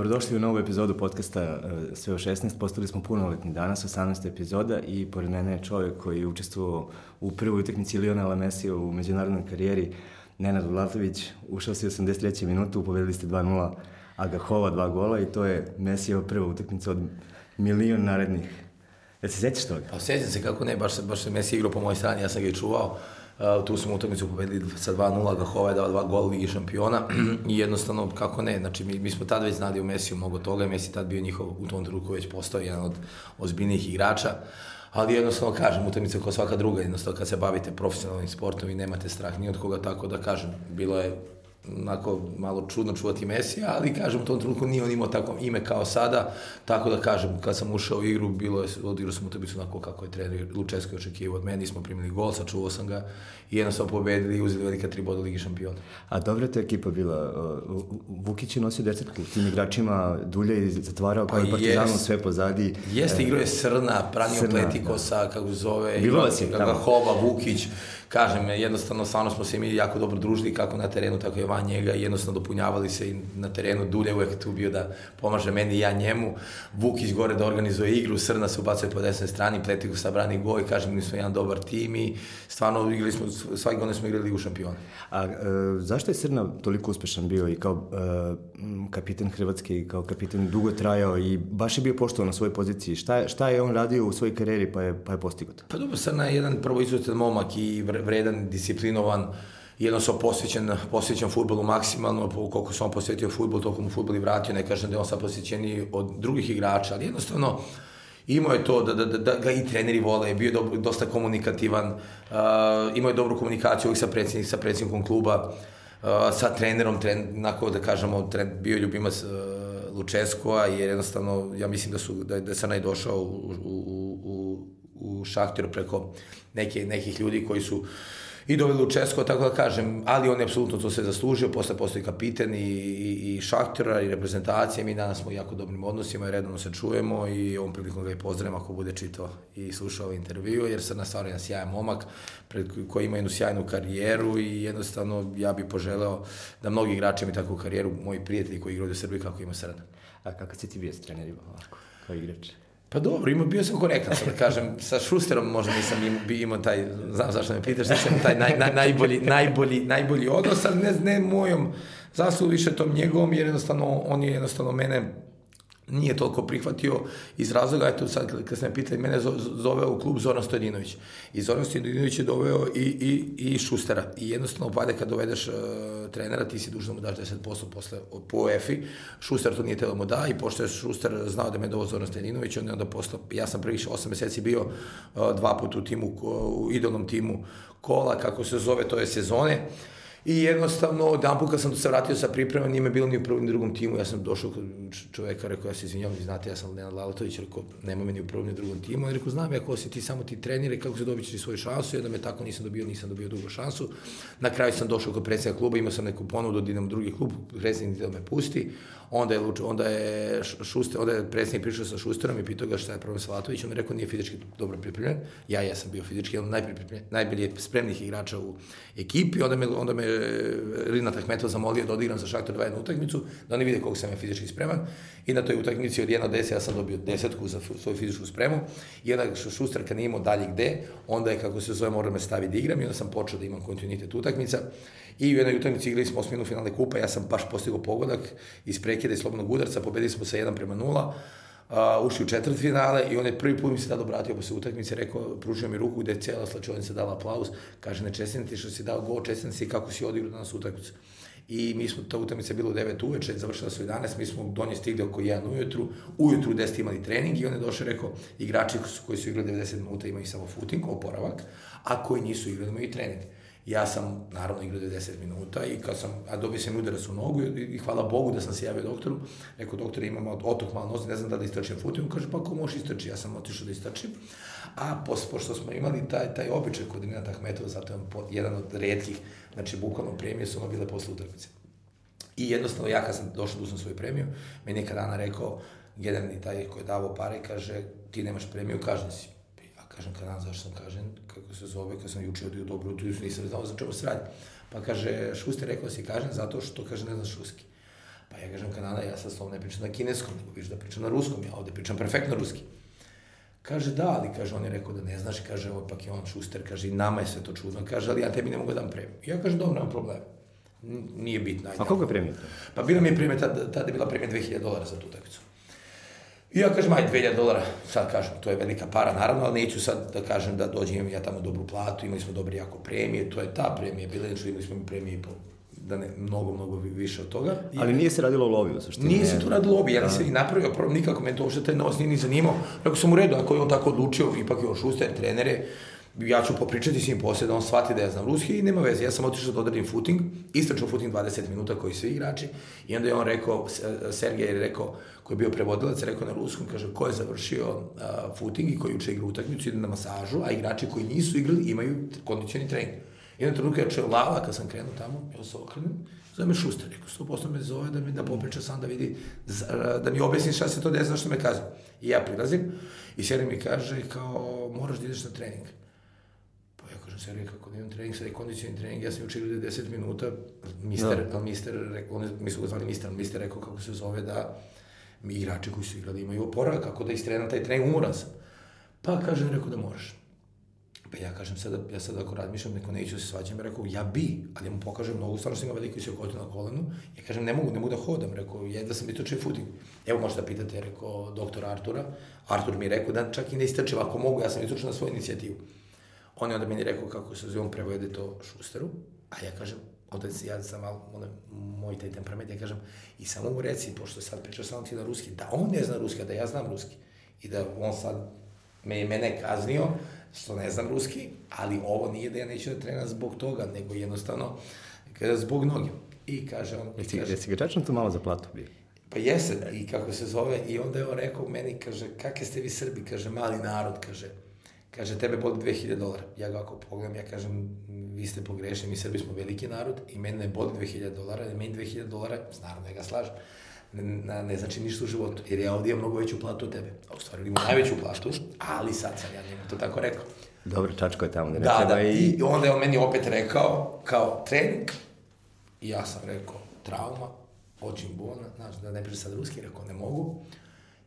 Dobrodošli u novu epizodu podcasta e, Sve o 16. Postali smo punoletni danas, 18. epizoda i pored mene je čovjek koji je učestvovao u prvoj utakmici Lionela Mesija u međunarodnoj karijeri, Nenad Vlatović. Ušao si u 83. minutu, povedali ste 2-0, Agahova dva gola i to je Mesijeva prva utakmica od milion narednih. Ja se sećaš toga? Pa sećam se kako ne, baš, baš Messi igrao po mojoj strani, ja sam ga i čuvao. Uh, tu smo utakmicu pobedili sa 2-0, Gahova je dao dva gola Ligi šampiona. I jednostavno, kako ne, znači mi, mi smo tad već znali o Mesiju mnogo toga i Messi tad bio njihov, u tom trenutku već postao jedan od ozbiljnijih igrača, ali jednostavno kažem, utakmica kao svaka druga, jednostavno kad se bavite profesionalnim sportom i nemate strah ni od koga, tako da kažem, bilo je onako malo čudno čuvati Mesija, ali kažem u tom trenutku nije on imao tako ime kao sada, tako da kažem kad sam ušao u igru, bilo je, odigrao sam utakmicu onako kako je trener Lučeski očekivao od mene, smo primili gol, sačuvao sam ga i jednostavno pobedili i uzeli velika tri boda Ligi šampiona. A dobra te ekipa bila. Vukić je nosio desetku tim igračima, Dulje je zatvarao kao pa i Partizanom sve pozadi. Jeste, igrao je Srna, Pranio Pletikosa, da. kako zove, Bilo vas je. Hova, Vukić, kažem, jednostavno, stvarno smo se mi jako dobro družili, kako na terenu, tako i van njega, i jednostavno dopunjavali se i na terenu, Dulje uvek tu bio da pomaže meni i ja njemu, Vukić gore da organizuje igru, Srna se ubacuje po desnoj strani, Pletiko sa brani goj, kažem, mi smo jedan dobar tim i stvarno igrali smo, svaki godine smo igrali u šampiona. A e, zašto je Srna toliko uspešan bio i kao e, kapitan Hrvatske i kao kapitan dugo trajao i baš je bio poštovan na svojoj poziciji? Šta, šta je on radio u svojoj karijeri pa je, pa je postigao to? Pa dobro, Srna je jedan prvo izuzetan momak i vredan, disciplinovan, jednostavno posvećen, posvećen futbolu maksimalno, koliko se on posvetio futbolu, toliko mu futbol i vratio, ne kažem da je on sad posvećeniji od drugih igrača, ali jednostavno imao je to da, da, da, da ga i treneri vole, je bio dobro, dosta komunikativan, uh, imao je dobru komunikaciju uvijek sa predsjednik, sa predsjednikom kluba, uh, sa trenerom, tren, nako da kažemo, tren, bio je ljubimac uh, Lučeskova, jer jednostavno, ja mislim da, su, da, da sam najdošao u, u, u, u Šahtiru preko neke, nekih ljudi koji su uh, i doveli u Česko, tako da kažem, ali on je apsolutno to sve zaslužio, posle postoji kapiten i, i, i šaktera i reprezentacije, mi danas smo u jako dobrim odnosima i redovno se čujemo i ovom prilikom ga i pozdravim ako bude čitao i slušao ovaj intervju, jer sad stvarno jedan sjajan momak pred, koji ima jednu sjajnu karijeru i jednostavno ja bih poželeo da mnogi igrači imaju takvu karijeru, moji prijatelji koji igraju u Srbiji kako ima srna. A kako si ti bio s trenerima ovako, kao igrač? Pa dobro, ima, bio sam korektan, sad da kažem, sa Šusterom možda nisam imao, imao taj, znam zašto me pitaš, nisam taj naj, naj, najbolji, najbolji, najbolji odnos, ali ne, ne mojom zaslugu, više tom njegovom, jer jednostavno, on je jednostavno mene nije toliko prihvatio iz razloga, eto sad kad ste me pitali, mene zove u klub Zoran Stojadinović. I Zoran Stojadinović je doveo i, i, i Šustera. I jednostavno upade kad dovedeš uh, trenera, ti si dužan da mu daš 10% posle po UEFI. Šuster to nije telo mu da i pošto je Šuster znao da me dovo Zoran Stojadinović, on je onda postao, ja sam prvih 8 meseci bio uh, dva puta u timu, u idolnom timu kola, kako se zove, to je sezone. I jednostavno, jedan put kad sam se vratio sa priprema, nije me bilo ni u prvom ni u drugom timu, ja sam došao kod čoveka, rekao, ja se izvinjam, vi znate, ja sam Nenad Lalatović, rekao, nema me ni u prvom ni u drugom timu, on rekao, znam ja ko si ti, samo ti trenire, kako se dobit ćeš svoju šansu, jedan me tako nisam dobio, nisam dobio drugu šansu. Na kraju sam došao kod predsjednika kluba, imao sam neku ponudu da idem u drugi klub, predsjednik da me pusti, onda je, onda je, šuster, onda je predsjednik prišao sa Šusterom i pitao ga šta je problem sa Latovićem, on rekao, nije fizički dobro pripremljen, ja, ja sam bio fizički, jedan najbolji spremnih igrača u ekipi, onda me, onda me Rina Ahmetov zamolio da odigram za Šaktor 2 jednu utakmicu, da oni vide koliko sam ja fizički spreman. I na toj utakmici od 1 do 10 ja sam dobio desetku za svoju fizičku spremu. I onda Šuster kad nije imao dalje gde, onda je, kako se zove, mora me staviti da igram i onda sam počeo da imam kontinuitet utakmica. I u jednoj utakmici igrali smo osminu finalne kupa, ja sam baš postigao pogodak iz prekida i slobodnog udarca, pobedili smo sa 1 prema 0 uh, ušli u četvrt finale i on je prvi put mi se tada obratio posle utakmice, rekao, pružio mi ruku gde je cijela slačovnica dala aplauz, kaže, ne čestitam ti što si dao gol, čestitam ti kako si odigrao danas utakmicu. I mi smo, ta utakmica bila u 9 uveče, završila su 11, mi smo do nje stigli oko 1 ujutru, ujutru 10 imali trening i on je došao rekao, igrači koji su igrali 90 minuta imaju samo footing, oporavak, a koji nisu igrali imaju trening. Ja sam, naravno, igrao 90 minuta i kad sam, a dobio sam udarac u nogu i, i hvala Bogu da sam se javio doktoru. Rekao, doktor, imam otok malo nozi, ne znam da da istrčim footing. On kaže, pa ako možeš istrči, ja sam otišao da istrčim. A posle, pošto smo imali taj, taj običaj kod Renata Ahmetova, zato je on jedan od redkih, znači bukvalno premije su ono bile posle utakmice. I jednostavno ja kad sam došao da uzmem svoju premiju, meni je kad dana rekao, generalni taj koji je davao pare, kaže, ti nemaš premiju, kažen si Kažem, kanal, zašto sam kažem, kako se zove, kad sam juče odio dobro, tu nisam znao za čemu se radi. Pa kaže, Šuster rekao si kažem, zato što, kaže, ne znaš šuski. Pa ja kažem, Kanada, ja sad s ne pričam na kineskom, nego viš da pričam na ruskom, ja ovde pričam perfektno ruski. Kaže, da, ali, kaže, on je rekao da ne znaš, kaže, ovo pak je on šuster, kaže, i nama je sve to čudno, kaže, ali ja tebi ne mogu da dam premiju. Ja kažem, dobro, nema problema. Nije bitno. ajde. A koliko je premija? Pa bila mi je premija, tada, tada je bila premija 2000 dolara za tu utakmicu. I ja kažem, aj 2000 dolara, sad kažem, to je velika para, naravno, ali neću sad da kažem da dođem, imam ja tamo dobru platu, imali smo dobre jako premije, to je ta premija bila, znači imali smo i premije i po, da ne, mnogo, mnogo vi- više od toga. I, Ali nije se radilo o lovi, u suštini. nije se tu radilo lobby, ja nisam ni napravio, prvo, nikako me to uopšte taj novac nije ni zanimao. Rekao sam u redu, ako je on tako odlučio, ipak je on šuster, trener je, ja ću popričati s njim poslije da on shvati da ja znam ruski i nema veze. Ja sam otišao da odradim footing, istračao footing 20 minuta koji svi igrači i onda je on rekao, Sergej je rekao, koji je bio prevodilac, rekao na ruskom, kaže, ko je završio uh, footing i koji uče igru utakmicu, ide na masažu, a igrači koji nisu igrali imaju kondicioni trening. I na trenutku ja čeo lava, kad sam krenuo tamo, ja se okrenem, zove me Šuster, rekao, 100% me zove da mi da popriča sam, da vidi, da mi objasni šta se to desi, zašto me kazi. I ja prilazim i Sergej mi kaže kao, moraš da ideš na trening. Pa ja kažem, Sergej, kako da imam trening, sad je kondicioni trening, ja sam juče igrao 10 minuta, mister, Da. ali mister, rekao, oni, mi su ga zvali mister, mister rekao kako se zove da mi igrači koji su igrali imaju oporavak, kako da istrenam taj trening, umoran sam. Pa kažem, rekao da moraš. Pa ja kažem sada, ja sad ako razmišljam, neko neću da se svađam, rekao, ja bi, ali ja mu pokažem nogu, stvarno sam imao veliko se okotio na kolenu, ja kažem, ne mogu, ne mogu da hodam, rekao, jedva sam istočio footing. Evo možete da pitate, rekao, doktor Artura, Artur mi je rekao da čak i ne istrčim, ako mogu, ja sam istočio na svoju inicijativu. On je onda meni rekao kako se zove, on prevede to šusteru, a ja kažem, onda se ja sam malo, ono, moj taj temperament, ja kažem, i samo mu reci, pošto sad pričao samo ti na ruski, da on ne zna ruski, da ja znam ruski. I da on sad me je mene kaznio, što ne znam ruski, ali ovo nije da ja neću da trenam zbog toga, nego jednostavno kada zbog noge. I kaže on, Jesi, kaže, jesi ga čačno tu malo za platu bio? pa jeste, i kako se zove, i onda je on rekao meni, kaže, kakve ste vi Srbi, kaže, mali narod, kaže, kaže, tebe boli 2000 dolara. Ja ga ako pogledam, ja kažem, vi ste pogrešni, mi Srbi smo veliki narod i mene ne boli 2000 dolara, i meni 2000 dolara, naravno ja ga slažem, ne, ne, ne znači ništa u životu, jer ja ovdje imam mnogo veću platu od tebe. A u stvari imam najveću platu, ali sad sam ja njemu to tako rekao. Dobro, Čačko je tamo ne Da, da, i... i onda je on meni opet rekao, kao trening, i ja sam rekao, trauma, očin bolna, znaš, da ne pričam sad ruski, rekao, ne mogu.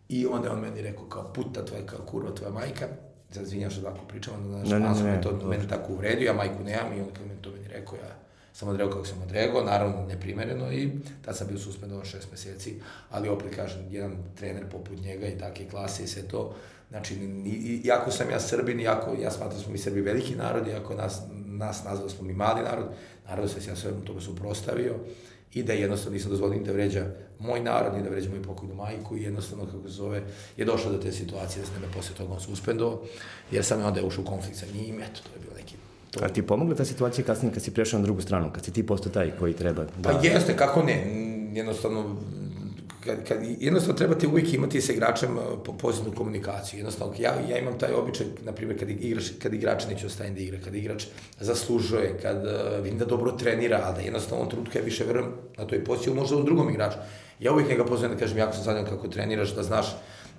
I onda je on meni rekao, kao puta tvoja, kao kurva tvoja majka, sad izvinjam što ovako pričam, onda, znaš, Ne, ne, ne, ne, ne, to, dobro. mene tako uvredio, ja majku nemam i onda kad meni to meni rekao, ja sam odreo kako sam odrego, naravno neprimereno i tad sam bio suspendovan šest meseci, ali opet kažem, jedan trener poput njega i takve klase i sve to, znači, i- iako sam ja Srbin, iako ja smatram da smo mi Srbi veliki narod, iako nas, nas nazvao da smo mi mali narod, naravno se ja svemu tome suprostavio i da jednostavno nisam dozvolio da vređa moj narod, ni da vređa moju pokojnu majku i jednostavno, kako se zove, je došlo do te situacije da se me posle toga on suspendovao, jer sam ja onda ušao u konflikt sa njim, eto, to je bilo neki to. A ti pomogla ta situacija kasnije kad si prešao na drugu stranu, kad si ti postao taj koji treba da... Pa jeste, kako ne, jednostavno, kad, kad, jednostavno trebate uvijek imati sa igračem po- pozitivnu komunikaciju. Jednostavno, ja, ja imam taj običaj, na primjer, kad igrač, kad igrač neće ostaviti da igra, kad igrač zaslužuje, kad uh, vidim da dobro trenira, ali da jednostavno u ovom trenutku ja više verujem na toj poziciji, možda u drugom igraču. Ja uvijek njega pozivam da kažem, jako sam zadovoljan kako treniraš, da znaš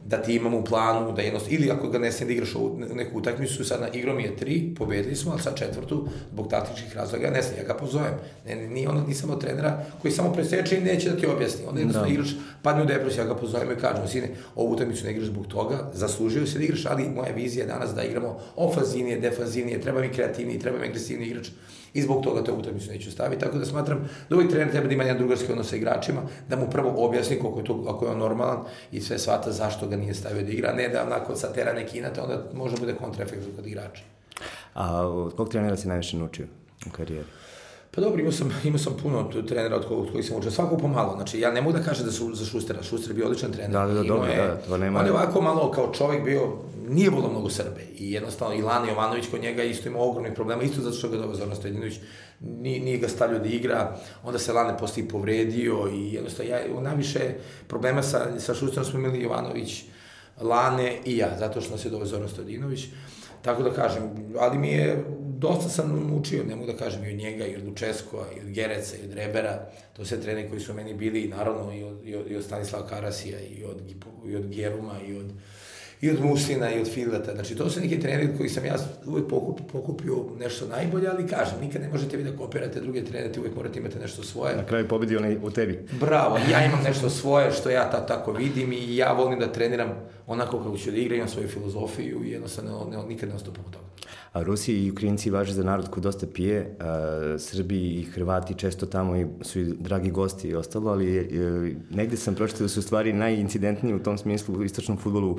da ti imamo u planu, da jednostavno, ili ako ga ne da igraš u neku utakmicu, sad na igrom je tri, pobedili smo, ali sad četvrtu, zbog taktičkih razloga, ne znam, ja ga pozovem. Ne, nije ono, nisam od trenera koji samo preseče i neće da ti objasni. Onda jednostavno Da. igrač padne u depresiju, ja ga pozovem i kažem, sine, ovu utakmicu ne igraš zbog toga, zaslužio se da igraš, ali moja vizija je danas da igramo ofanzivnije, defanzivnije, treba mi kreativniji, treba mi agresivni igrač i zbog toga to utakmicu neću staviti. Tako da smatram da uvijek trener treba da ima jedan drugarski odnos sa igračima, da mu prvo objasni koliko je to, ako je on normalan i sve shvata zašto ga nije stavio da igra, ne da onako satera neki inate, onda može bude kontraefekt kod igrača. A od kog trenera si najviše naučio u karijeri? Pa dobro, imao sam, imao sam puno trenera od od kojih sam učio, svako pomalo, znači ja ne mogu da kažem da su za Šustera, Šuster je bio odličan trener. Da, da, da, Imao dobro, je- da, to nema- On je ovako malo kao čovjek bio, nije volao mnogo Srbe. I jednostavno Ilana Jovanović kod njega isto ima ogromnih problema, isto zato što ga doveo Zoran Stojinović, nije, nije ga stavljao da igra, onda se Lane postoji povredio i jednostavno ja, najviše problema sa, sa Šusterom smo imali Jovanović, Lane i ja, zato što nas je doveo Zoran Stojinović. Tako da kažem, ali mi je, dosta sam naučio, ne mogu da kažem, i od njega, i od Lučeskova, i od Gereca, i od Rebera, to sve treneri koji su meni bili, i naravno, i od, i od, i od Stanislava Karasija, i od, i od Geruma, i od, i od Muslina i od Fileta. Znači, to su neki treneri od kojih sam ja uvek pokupio, pokupio nešto najbolje, ali kažem, nikad ne možete vi da kopirate druge trenere, uvek morate imati nešto svoje. Na kraju pobedi onaj u tebi. Bravo, ja imam nešto svoje što ja ta, tako vidim i ja volim da treniram onako kako ću da igram, imam svoju filozofiju i jednostavno ne, nikad ne ostupam od toga. A Rusi i Ukrajinci važe za narod ko dosta pije, a, Srbi i Hrvati često tamo i su i dragi gosti i ostalo, ali e, negde sam pročitao da su stvari najincidentniji u tom smislu u istočnom futbolu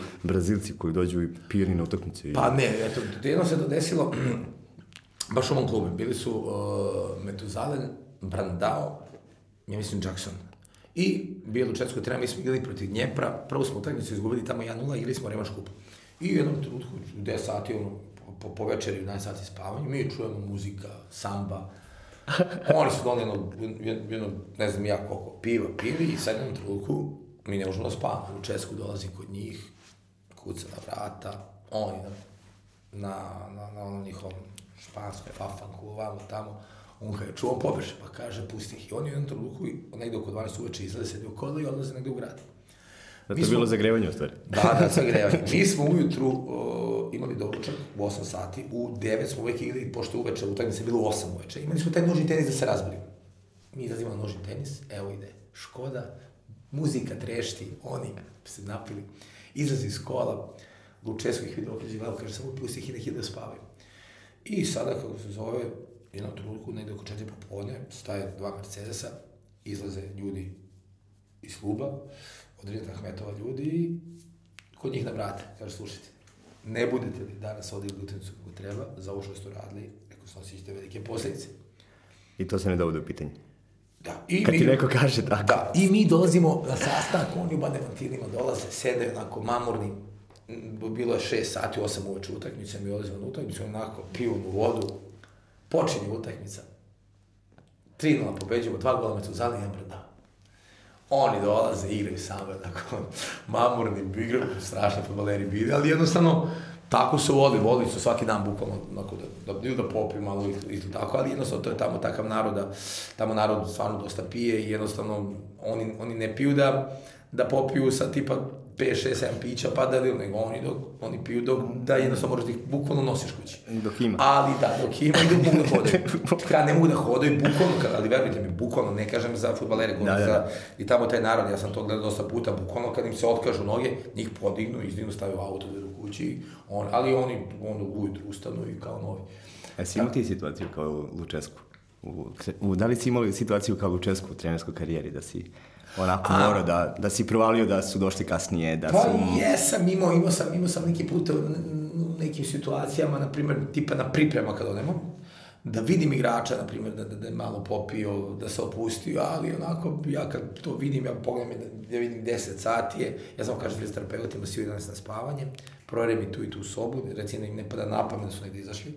Brazilci koji dođu i pijeni na utakmice. Pa ne, eto, jedno se to desilo, baš u ovom klubu, bili su uh, Metuzalen, Brandao, ja mislim Jackson. I bilo u Českoj treba, mi smo igrali protiv Dnjepra, prvo smo utakmicu izgubili tamo 1-0, igrali smo Remaš kup. I u jednom trenutku, u 10 sati, ono, po, po večeri, u 11 sati spavanja, mi čujemo muzika, samba, Oni su doneli jedno, jedno, ne znam ja koliko, piva pili i sad jednom trenutku mi ne možemo da spavamo. U Česku dolazim kod njih, kuca na vrata, oni na, na, na, na onom njihovom španskom fafanku, ovamo tamo, on kada je čuo, pobeže, pa kaže, pusti ih. I oni u jednom trenutku, negde oko 12 uveče izlaze, sedi u kola i odlaze negde u grad. Da to je bilo zagrevanje u stvari. Da, da, zagrevanje. Mi smo ujutru uh, imali doručak u 8 sati, u 9 smo uvek igrali, pošto uveče, utakmica je bilo u 8 uveče. Imali smo taj nožni tenis da se razbili. Mi izlazimo na nožni tenis, evo ide Škoda, muzika trešti, oni se napili, izlazi iz kola, Lučesko ih vidio okređi glavu, kaže, samo pusti ih i neki da spavaju. I sada, kako se zove, jednom trenutku, negde oko četiri popodne, staje dva Mercedesa, izlaze ljudi iz kluba, od Rijeta Ahmetova ljudi i kod njih na vrate, kaže, slušajte, ne budete li danas ovdje utakmicu kako treba, za ovo što ste radili, rekao snosićete velike posljedice. I to se ne dovode u pitanje. Da, i Kad mi, ti neko kaže tako. Da, i mi dolazimo na sastanak, oni u bademantinima dolaze, sedaju onako mamurni, bilo je 6 sati, 8 uveče utakmica, mi dolazimo na utakmicu, onako pivnu vodu, počinje utakmica. 3-0 pobeđujemo, dva gola metu zali, jedan pred nama. Oni dolaze, igraju same, tako, mamurni, igraju, strašni futbaleri bili, ali jednostavno, tako su voli, voli su svaki dan bukvalno, onako, da, da, da, da popiju malo isto tako, ali jednostavno to je tamo takav narod da, tamo narod stvarno dosta pije i jednostavno oni, oni ne piju da, da popiju sa tipa 5, 6, 7 pića pa da nego oni, dok, oni piju dok, da jednostavno možeš da ih bukvalno nosiš kući. Dok ima. Ali da, dok ima i dok mogu da hodaju. Kad ne mogu da hodaju, bukvalno, kad, ali verujte mi, bukvalno, ne kažem za futbalere, da, da, da. i tamo taj narod, ja sam to gledao dosta puta, bukvalno kad im se otkažu noge, njih podignu, izdignu, stavaju auto do kući, on, ali oni onda ujutru ustanu i kao novi. E, si imao ti situaciju kao u Lučesku? U, u, da li si imali situaciju kao Lučesku u trenerskoj karijeri, da si onako A, mora da, da si provalio da su došli kasnije, da pa, su... Pa jesam, imao, imao sam, imao sam neki put u nekim situacijama, na primjer, tipa na priprema kad odemo, da vidim igrača, na primjer, da, da, da je malo popio, da se opustio, ali onako, ja kad to vidim, ja pogledam da, da vidim 10 sati je, ja samo kažem fizioterapeutima, svi 11 na spavanje, projere mi tu i tu sobu, recimo da im ne pada na pamet da su negde izašli,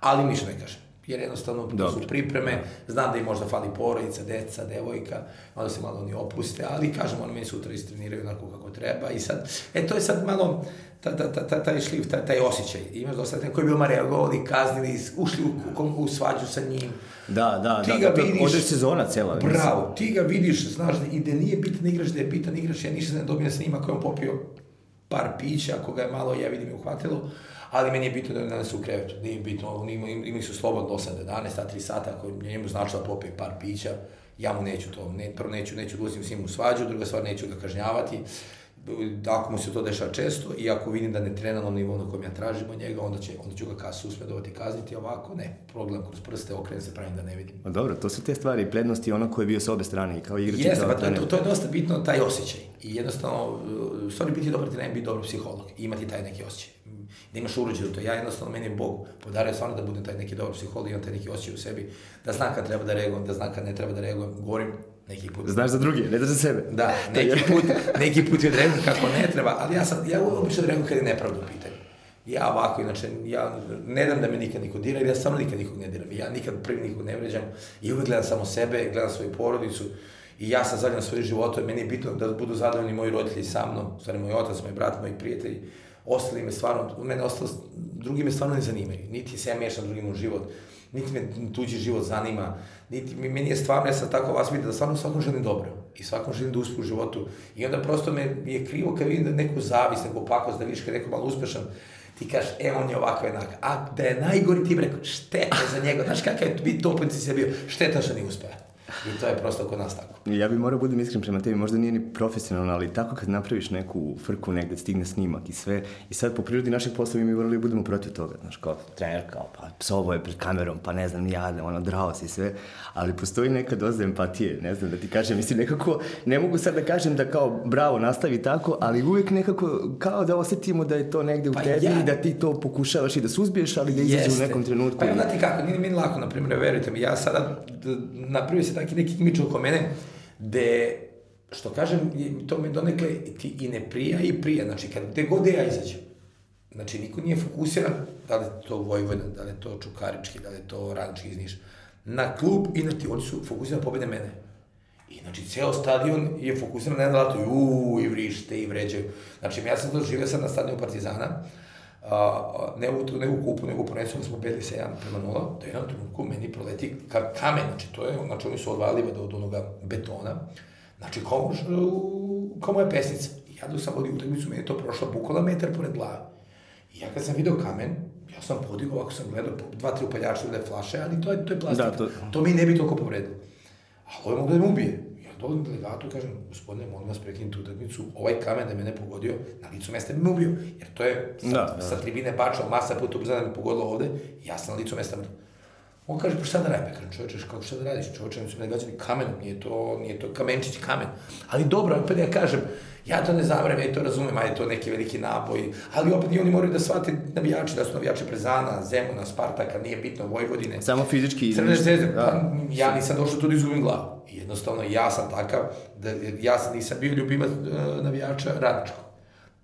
ali ništa ne kažem jer jednostavno to su pripreme, znam da im možda fali porodica, deca, devojka, onda se malo oni opuste, ali kažem, oni meni sutra istreniraju onako kako treba i sad, e to je sad malo, ta, ta, ta, ta, taj šlif, taj, taj osjećaj. Imaš dosta neko je bio reagovali, kaznili, ušli u, u, u svađu sa njim. Da, da, ti da, da, vidiš, ovdje sezona cela. Bravo, ti ga vidiš, znaš, da, i da nije bitan igrač, da je bitan igrač, ja ništa ne dobijem snima koji on popio par pića, ako ga je malo, ja vidim, je uhvatilo, ali meni je bitno da ne danas u krevetu, nije bitno, oni imaju, imaju su slobodno 8 do 11, a 3 sata, ako njemu znači da popije par pića, ja mu neću to, ne, prvo neću, neću da uzim s njim u svađu, druga stvar neću ga kažnjavati, ako mu se to dešava često i ako vidim da ne trena na nivou na kojem ja tražim od njega, onda, će, onda ću ga kasu usmedovati kazniti, ovako ne, progledam kroz prste, okrenem se, pravim da ne vidim. Dobro, to su te stvari, prednosti ono ko je bio sa obe strane i kao igrač Jeste, pa to, to, to, je dosta bitno, taj osjećaj. I jednostavno, stvari biti dobar trener, biti dobar psiholog i imati taj neki osjećaj. Da imaš urođeno to. Ja jednostavno, meni je Bog podario stvarno da budem taj neki dobar psiholog, imam taj neki osjećaj u sebi, da znam kad treba da reagujem, da znam kad ne treba da reagujem. Govorim neki put. Znaš za druge, ne za sebe. Da, neki put, neki put je odreagujem kako ne treba, ali ja sam, ja obično odreagujem kad je nepravda u pitanju. Ja ovako, inače, ja ne dam da me nikad niko dira, jer ja stvarno nikad nikog ne diram. Ja nikad prvi nikog ne vređam i uvek gledam samo sebe, gledam svoju porodicu i ja sam zadovoljan svojim životom, meni je bitno da budu zadovoljni moji roditelji sa mnom, stvari moj otac, moj brat, moji prijatelji, ostali me stvarno, mene ostalo, drugi me stvarno ne zanimaju, niti se ja mešam drugim u život, niti me tuđi život zanima, niti, meni je stvarno, ja sam tako vas vidio da stvarno svakom želim dobro I svakom želim da uspe u životu. I onda prosto me je krivo kad vidim da neku zavis, neku pakost, da vidiš kad neko malo uspešan, ti kažeš, e, on je ovako jednak. A da je najgori, ti bi rekao, šteta za njega. Znaš kakav je bi to se bio, šteta što nije uspeo. I to je prosto kod nas tako. Ja bih morao budem iskren prema tebi, možda nije ni profesionalno, ali tako kad napraviš neku frku negde, stigne snimak i sve, i sad po prirodi našeg posla mi morali da budemo protiv toga, znaš, kao trener, kao, pa psovo je pred kamerom, pa ne znam, ja, ono, drao se i sve, ali postoji neka doza empatije, ne znam da ti kažem, mislim, nekako, ne mogu sad da kažem da kao, bravo, nastavi tako, ali uvijek nekako, kao da osetimo da je to negde u pa tebi ja. i da ti to pokušavaš i da suzbiješ, ali da izađe u nekom trenutku. Pa ja, znate kako, nije mi lako, na primjer, verujte mi, ja sada napravio se taki neki imič oko mene, gde, što kažem, to me donekle ti i ne prija i prija. Znači, kad gde god ja izađem, znači, niko nije fokusiran, da li to Vojvodina, da li to Čukarički, da li to Radnički iz Niša, na klub i na ti, oni su fokusirani na pobede mene. I znači, ceo stadion je fokusiran na jedno lato, i i vrište, i vređaju. Znači, ja sam doživio sad na stadionu Partizana, a, ne, u, ne u kupu, nego u ponesu da smo bili 7 prema 0, da jedan trenutku meni proleti ka, kamen, znači to je, znači oni su odvalili od onoga betona, znači kao, kao moja pesnica. I ja dok sam vodio utakmicu, meni je to prošlo bukvala metar pored glave. I ja kad sam video kamen, ja sam podigao, ako sam gledao, dva, tri upaljača da je flaše, ali to je, to je plastika. Da, to... to mi ne bi toliko povredilo. A ovo je mogu da me ubije dolazim delegatu kažem, gospodine, molim vas, prekinite utakmicu, ovaj kamen da me ne pogodio, na licu mesta me ubio, jer to je sa, da, da. sa tribine bačao masa puta ubrzana da me pogodilo ovde, ja sam na licu mesta mrtvo. On kaže, pa šta da radim? Kažem, čovječe, kako šta da radiš? Čovječe, mi su me gađali kamenom, nije to, nije to kamenčić kamen. Ali dobro, opet ja kažem, ja to ne zavrem, ja to razumem, ali je to neki veliki naboj, ali opet i oni moraju da shvate navijači, da su navijači Prezana, Zemuna, Spartaka, nije bitno, Vojvodine. Samo fizički. Crne zvezde, da. pa ja nisam došao tu da izgubim glavu. Jednostavno, ja sam takav, da ja nisam bio ljubimac uh, navijača radničkog.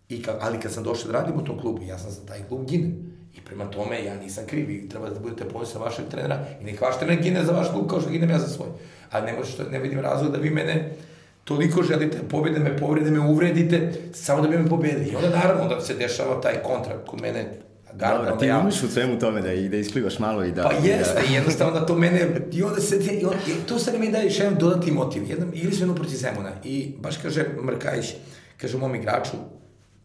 I ka, ali kad sam došao da radim u tom klubu, ja sam za taj klub ginem. I prema tome, ja nisam kriv, vi treba da budete ponosni na vašeg trenera i nek vaš trener gine za vaš klub kao što ginem ja za svoj. A ne možete, ne vidim razlog da vi mene toliko želite, pobede me, povrede me, uvredite, samo da bi me pobedili. I onda naravno da se dešava taj kontrakt kod mene Dobro, ti ja... umiš u svemu tome da, i da isplivaš malo i da... Pa jeste, da... jednostavno da to mene... I onda se... I on, i to sad mi daje još jedan dodati motiv. Jednom, ili smo jedno proti Zemuna i baš kaže Mrkajić, kaže mom igraču,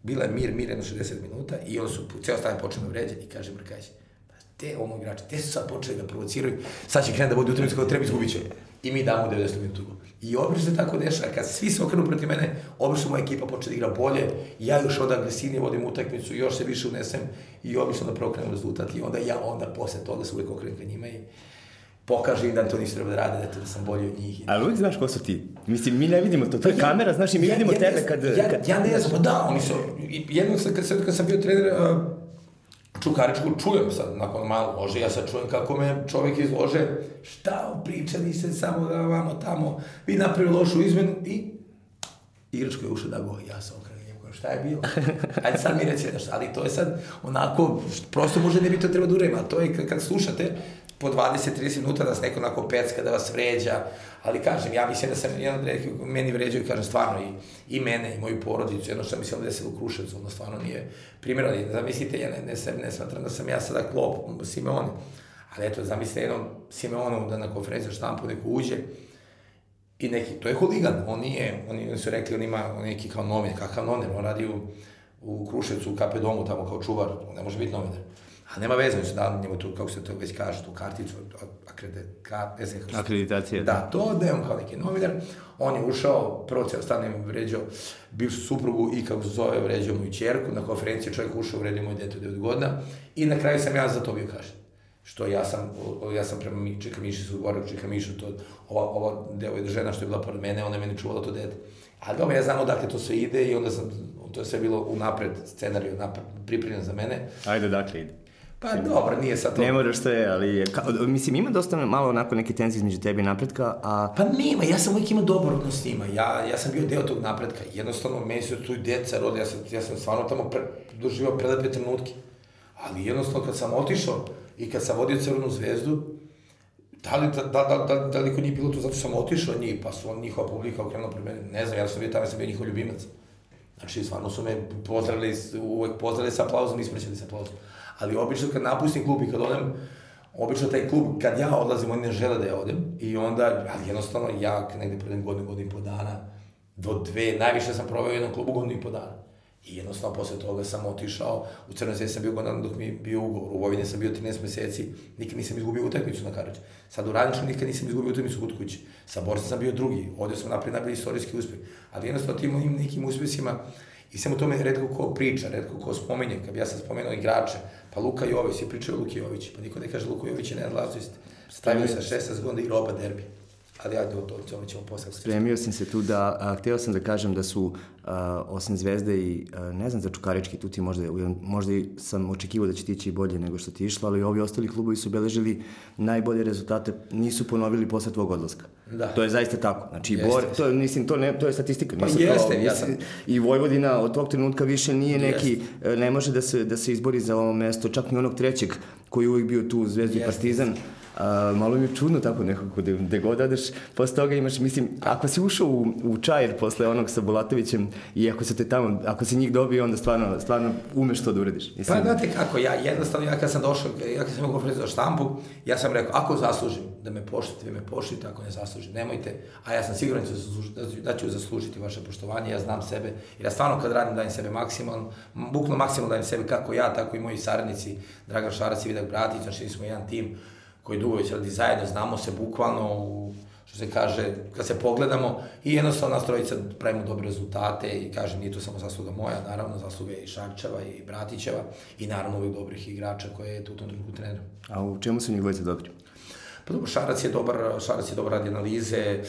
bila je mir, mir jedno 60 minuta i on su, ceo stavljen počeo da vređa i kaže Mrkajić, pa te ono igrače, te su sad počeli da provociraju, sad će krenuti da vodi utakmicu kada treba izgubit će. I mi damo 90 minuta I obično se tako dešava, kad svi se okrenu protiv mene, obično moja ekipa počne da igra bolje, ja još od agresivnije vodim utakmicu, još se više unesem i obično da prokrenem rezultat i onda ja onda posle toga se uvek okrenem ka njima i pokaže im da to nisu treba da rade, da, to da sam bolji od njih. Ali uvijek znaš ko su ti. Mislim, mi ne vidimo to, to je pa kamera, znaš, i mi ja, vidimo ja, tebe kad... Ja, kad... ja ne znam, pa da, oni su, jednom sam, kad, kad sam bio trener, uh, Čukaričku čujem sad, nakon malo lože, ja sad čujem kako me čovek izlože, šta pričali se samo da vamo tamo, vi napravili lošu izmenu i igračko je ušao da go, ja sam okrenuo njemu, šta je bilo? Ajde sad mi reći nešto, ali to je sad onako, prosto možda ne bi to treba da ali to je kad, kad slušate, po 20-30 minuta da se neko onako pecka, da vas vređa, ali kažem, ja mislim da sam jedan od redkih, meni vređaju, kažem, stvarno i, i mene i moju porodicu, jedno što da se u Kruševcu, ono stvarno nije primjer, ali zamislite, ja ne, ne, ne smatram da sam ja sada klop Simeone, ali eto, zamislite jednom Simeonu da na konferenciju štampu neko uđe, i neki, to je huligan, on nije, oni su rekli, on ima neki kao novinar, kakav novinar, on radi u, u Kruševcu, u KP domu, tamo kao čuvar, on ne može biti novinar. A nema veze, oni su dali njemu tu, kako se to već kaže, tu karticu, akrede, ka, ne znam kako Akreditacija. Da, to da je on kao neki novinar. On je ušao, prvo cijel je vređao bivšu suprugu i kako se zove, vređao moju čerku. Na konferenciji čovjek ušao, vređao moju dete 9 godina. I na kraju sam ja za to bio kažen. Što ja sam, ja sam prema mi, Čeka Miši su govorio, Čeka Mišu, to, ova, ova devojka žena što je bila pored mene, ona je meni čuvala to dete. Ali dobro, ja znam odakle to sve ide i onda sam, to je sve bilo unapred, scenariju napred, pripremljen za mene. Ajde, dakle ide. Pa dobro, nije sad to. Ne moraš sve, ali je, ka, mislim, ima dosta malo onako neke tenzije između tebi i napretka, a... Pa nema, ja sam uvijek imao dobar odnos s njima, ja, ja sam bio deo tog napretka, jednostavno, meni su tu deca rodi, ja sam, ja sam stvarno tamo pre, doživao prelepe trenutke, ali jednostavno kad sam otišao i kad sam vodio Crvenu zvezdu, da li, da, da, da, da, da li kod njih bilo to zato sam otišao njih, pa su on, njihova publika okrenula pre mene, ne znam, ja sam bio tamo, ja sam bio njihov ljubimac. Znači, stvarno su me pozdravili, uvek pozdravili sa aplauzom, isprećali sa aplauzom ali obično kad napustim klub i kad odem, obično taj klub, kad ja odlazim, oni ne žele da ja odem i onda, ali jednostavno ja negde predem godinu, godinu i po dana, do dve, najviše sam proveo u jednom klubu godinu i po dana. I jednostavno posle toga sam otišao, u Crnoj Zvezdi sam bio godina dok mi bio ugovor, u Vojvodini sam bio 13 meseci, nikad nisam izgubio utakmicu na Karađu. Sad u Radničku nikad nisam izgubio utakmicu kod kuće. Sa Borcem sam bio drugi, ovde sam napravio najbolji istorijski uspeh. Ali jednostavno tim mojim nekim uspesima i samo tome redko ko priča, redko ko spominje, kad ja sam spomenuo igrače, pa Luka Jović je pričao Luki Jović, pa niko ne kaže Luka Jović je nedlazist, stavio sa 16 godina i roba derbi ali ajde, o tome ćemo posle. Spremio sam se tu da, a, hteo sam da kažem da su a, osim Zvezde i, a, ne znam za Čukarički, tu ti možda, možda i sam očekivao da će ti ići bolje nego što ti išlo, ali ovi ostali klubovi su beležili najbolje rezultate, nisu ponovili posle tvog odlaska. Da. To je zaista tako. Znači, jeste, Bor, to, mislim, to, ne, to je statistika. Pa jeste, kao, ja sam... I Vojvodina od tog trenutka više nije neki, jeste. ne može da se, da se izbori za ovo mesto, čak ni onog trećeg koji je uvijek bio tu, Zvezdu i Partizan. A, malo mi je čudno tako nekako, gde, gde god odeš, posle toga imaš, mislim, ako si ušao u, u čajer posle onog sa Bulatovićem i ako se te tamo, ako si njih dobio, onda stvarno, stvarno umeš to da urediš. Pa, mislim. Pa znate kako, ja jednostavno, ja kad sam došao, ja kad sam imao konferenciju za štampu, ja sam rekao, ako zaslužim da me poštite, vi me poštite, ako ne zaslužim, nemojte, a ja sam siguran da, ću, da ću zaslužiti vaše poštovanje, ja znam sebe, jer ja stvarno kad radim dajem sebe maksimalno, bukvalno maksimalno dajem sebe kako ja, tako i moji saradnici, Dragan Šarac i Vidak Bratić, znači smo jedan tim, koji dugo već radi zajedno, znamo se bukvalno u, što se kaže, kad se pogledamo i jednostavno nas trojica pravimo dobre rezultate i kažem, nije to samo zasluga moja, naravno zasluga i Šarčeva i Bratićeva i naravno ovih dobrih igrača koje je u tom trenutku trener. A u čemu su njih dvojice dobri? Pa dobro, Šarac je dobar, Šarac je dobar radi analize,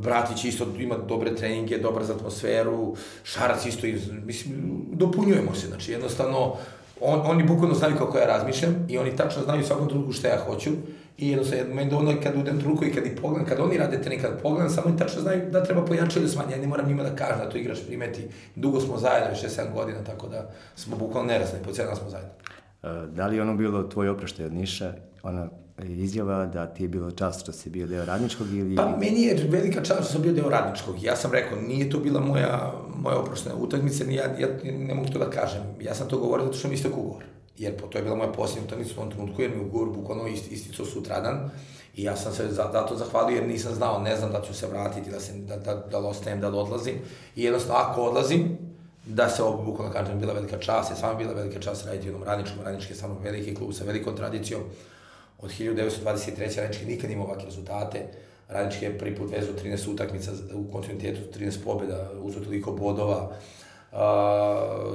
Bratić isto ima dobre treninge, dobar za atmosferu, Šarac isto, iz, mislim, dopunjujemo se, znači jednostavno on, oni bukvalno znaju kako ja razmišljam i oni tačno znaju u svakom trenutku šta ja hoću i jednostavno, meni dovoljno kad udem trenutku i kad ih pogledam, kad oni rade trening, kad pogledam, samo oni tačno znaju da treba pojačati ili smanjiti, ja ne moram njima da kažem da to igrač primeti. Dugo smo zajedno, više 7 godina, tako da smo bukvalno nerazne, po cijena smo zajedno. E, da li ono bilo tvoj oproštaj od Niša, ona izjava da ti je bilo čast što si bio deo radničkog ili... Pa meni je velika čast što sam bio deo radničkog. Ja sam rekao, nije to bila moja, moja oprošna utakmica, ni ja, ja ne mogu to da kažem. Ja sam to govorio zato što mi istok ugovor. Jer po to je bila moja posljednja utakmica u tom trenutku, jer mi ugovor bukvalno ist, isticao sutradan. I ja sam se za, zato zahvalio jer nisam znao, ne znam da ću se vratiti, da, se, da, da, da ostajem, da odlazim. I jednostavno, ako odlazim, da se ovo bukvalno kažem, bila velika čast, je samo bila velika čast raditi u jednom radničkom, radnički je samo veliki klub sa velikom tradicijom od 1923. Radnički nikad ima ovakve rezultate. Radnički je prvi put vezao 13 utakmica u kontinuitetu, 13 pobjeda, uzeo toliko bodova, uh,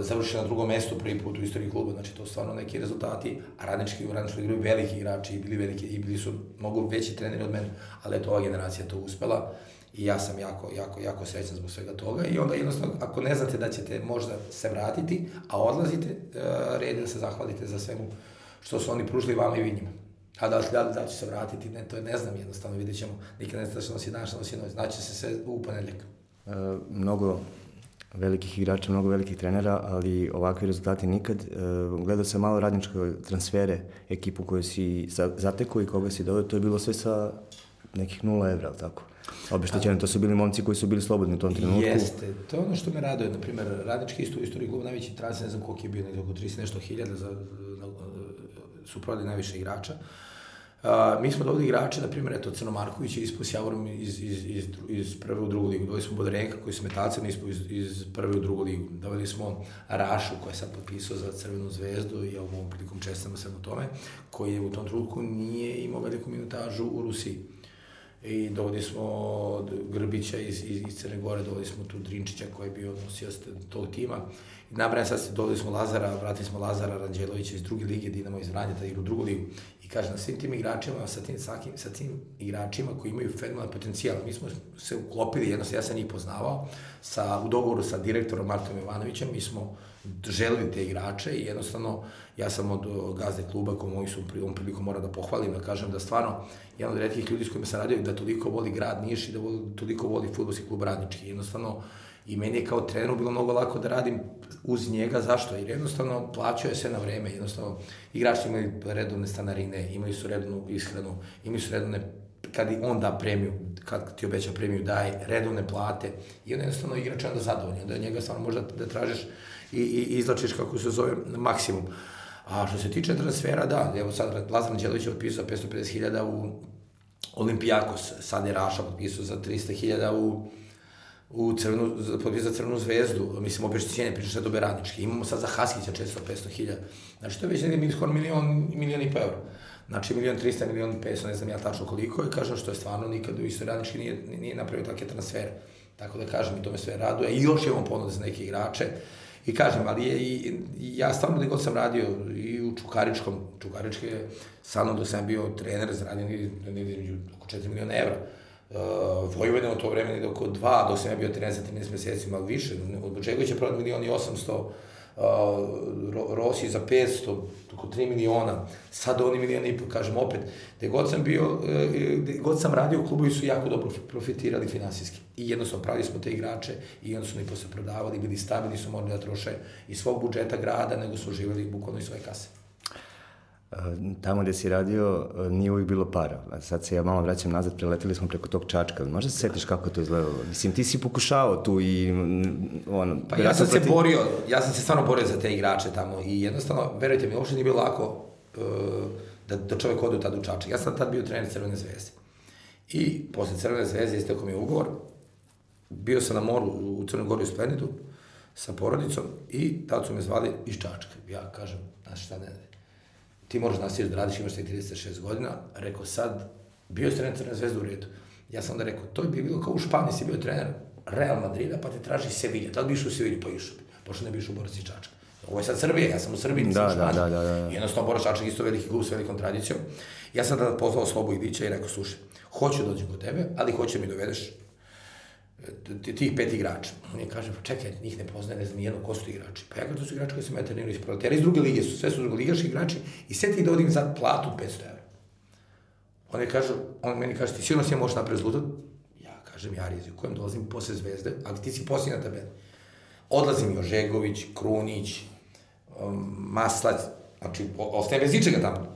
završio na drugom mestu prvi put u istoriji kluba, znači to su stvarno neki rezultati, a radnički u radničkoj igraju veliki igrači i bili veliki i bili su mnogo veći treneri od mene, ali eto ova generacija to uspela i ja sam jako, jako, jako srećan zbog svega toga i onda jednostavno ako ne znate da ćete možda se vratiti, a odlazite, uh, red da se zahvalite za svemu što su oni pružili vama i vi njima. A da da, da će se vratiti, ne, to je ne znam, jednostavno vidjet ćemo. Nikad ne zna što nosi dan, što nosi noć. Znači se sve u ponedljak. E, mnogo velikih igrača, mnogo velikih trenera, ali ovakvi rezultati nikad. E, gledao sam malo radničke transfere, ekipu koju si zatekao i koga si doveo, to je bilo sve sa nekih 0 evra, ali tako? Obeštećeno, to su bili momci koji su bili slobodni u tom trenutku. Jeste, to je ono što me raduje, na primjer, radnički isto u istoriji kluba, najveći transfer, ne znam koliko je bio, nekako 30 nešto hiljada za, su prodali najviše igrača. Uh, mi smo doveli igrače, na primjer, eto, Crno Marković je ispao s Javorom iz, iz, iz, iz prve u drugu ligu. Doveli smo Bodrenka koji su metacem ispao iz, iz prve u drugu ligu. Doveli smo Rašu koji je sad potpisao za Crvenu zvezdu i ovom prilikom čestamo se u tome, koji je u tom trenutku nije imao veliku minutažu u Rusiji i dovodi smo Grbića iz, iz, iz Crne Gore, dovodi smo tu Drinčića koji je bio nosioc tog tima. I sad, dovodi smo Lazara, vratili smo Lazara Ranđelovića iz druge lige, Dinamo iz Vranja, da igra u drugu ligu. I kaže, na svim tim igračima, sa tim, sakim, sa tim igračima koji imaju fenomenalan potencijal, mi smo se uklopili, jednostavno ja sam njih poznavao, sa, u dogovoru sa direktorom Martom Ivanovićem, mi smo želeli te igrače i jednostavno ja sam od gazde kluba koji moji su ovom prilikom mora da pohvalim, da kažem da stvarno jedan od redkih ljudi s kojima sam radio da toliko voli grad Niš i da voli, toliko voli futbolski klub radnički. Jednostavno, i meni je kao treneru bilo mnogo lako da radim uz njega, zašto? Jer jednostavno plaćao je sve na vreme, jednostavno igrači imaju redovne stanarine, imaju su redovnu ishranu, imaju su redovne kad on da premiju, kad ti obeća premiju, daje redovne plate. I onda jednostavno igrač onda zadovoljno, da njega stvarno možda da tražiš i, i izlačiš kako se zove maksimum. A što se tiče transfera, da, evo sad Lazar Đelović je otpisao 550.000 u Olimpijakos, sad je Raša potpisao za 300.000 u u crvenu, potpisao za crvenu zvezdu, mislim, obeštećenje priča sve do Beraničke. Imamo sad za Haskića 400-500 Znači, to je već negdje skoro milion, milion i pa euro. Znači, milion 300, milion 500, ne znam ja tačno koliko je, kažem što je stvarno nikad u istoj Radnički nije, nije napravio takve transfere. Tako da kažem, i to me sve raduje. I još on ponude za neke igrače. I kažem, ali je, i, ja stvarno da god sam radio i u Čukaričkom, Čukarički je sa mnom dok sam bio trener, zaradio negdje oko 4 miliona evra. Uh, Vojvodina u to vreme negdje oko 2, dok sam ja bio trener za 13 meseci, malo više. Od čega će prodati milion i 800, uh, Rossi za 500, oko 3 miliona, sad oni miliona i kažem opet, gde god sam bio, e, gde god sam radio, klubovi su jako dobro profitirali finansijski. I jednostavno pravili smo te igrače i onda su oni posle prodavali, bili stabilni, su morali da troše iz svog budžeta grada, nego su živjeli bukvalno iz svoje kase. Tamo gde si radio nije uvijek bilo para. A sad se ja malo vraćam nazad, preleteli smo preko tog čačka. Možda se setiš kako to izgledalo? Mislim, ti si pokušao tu i ono... Pa ja sam se proti... borio, ja sam se stvarno borio za te igrače tamo i jednostavno, verujte mi, uopšte nije bilo lako uh, da, da čovek ode u tad u čačak. Ja sam tad bio trener Crvene zvezde. I posle Crvene zvezde isteko mi je ugovor. Bio sam na moru u Crnoj Gori u Splenidu sa porodicom i tad su me zvali iz Čačka. Ja kažem, znaš šta ne, ne ti moraš nastaviti da radiš, imaš te 36 godina, rekao sad, bio je trener Crne zvezde u redu. Ja sam onda rekao, to bi bilo kao u Španiji, si bio trener Real Madrida, pa te traži Sevilla, tad bi išao u Sevilla, pa išao bi, pošto ne bi išao u Borac i Čačka. Ovo je sad Srbija, ja sam u Srbiji, nisam da, da, da, da, da. Jednostavno, Borac Čačak isto veliki klub s velikom tradicijom. Ja sam tada pozvao Slobu Idića i rekao, slušaj, hoću da dođem kod tebe, ali hoću da mi dovedeš tih pet igrača. On je kaže, pa čekaj, njih ne poznaje, ne znam jedno, ko su ti igrači. Pa ja kažem, to su igrači koji ja trenirao iz proletera, iz druge lige su, sve su drugoligaški igrači i sve ti dovodim za platu 500 evra. On je kaže, on meni kaže, ti sigurno si možeš napraviti zlutat? Ja kažem, ja rizikujem, dolazim posle zvezde, ali ti si posljednji na tabeli. Odlazi mi Ožegović, Krunić, um, Maslac, znači, ostaje bez ičega tamo.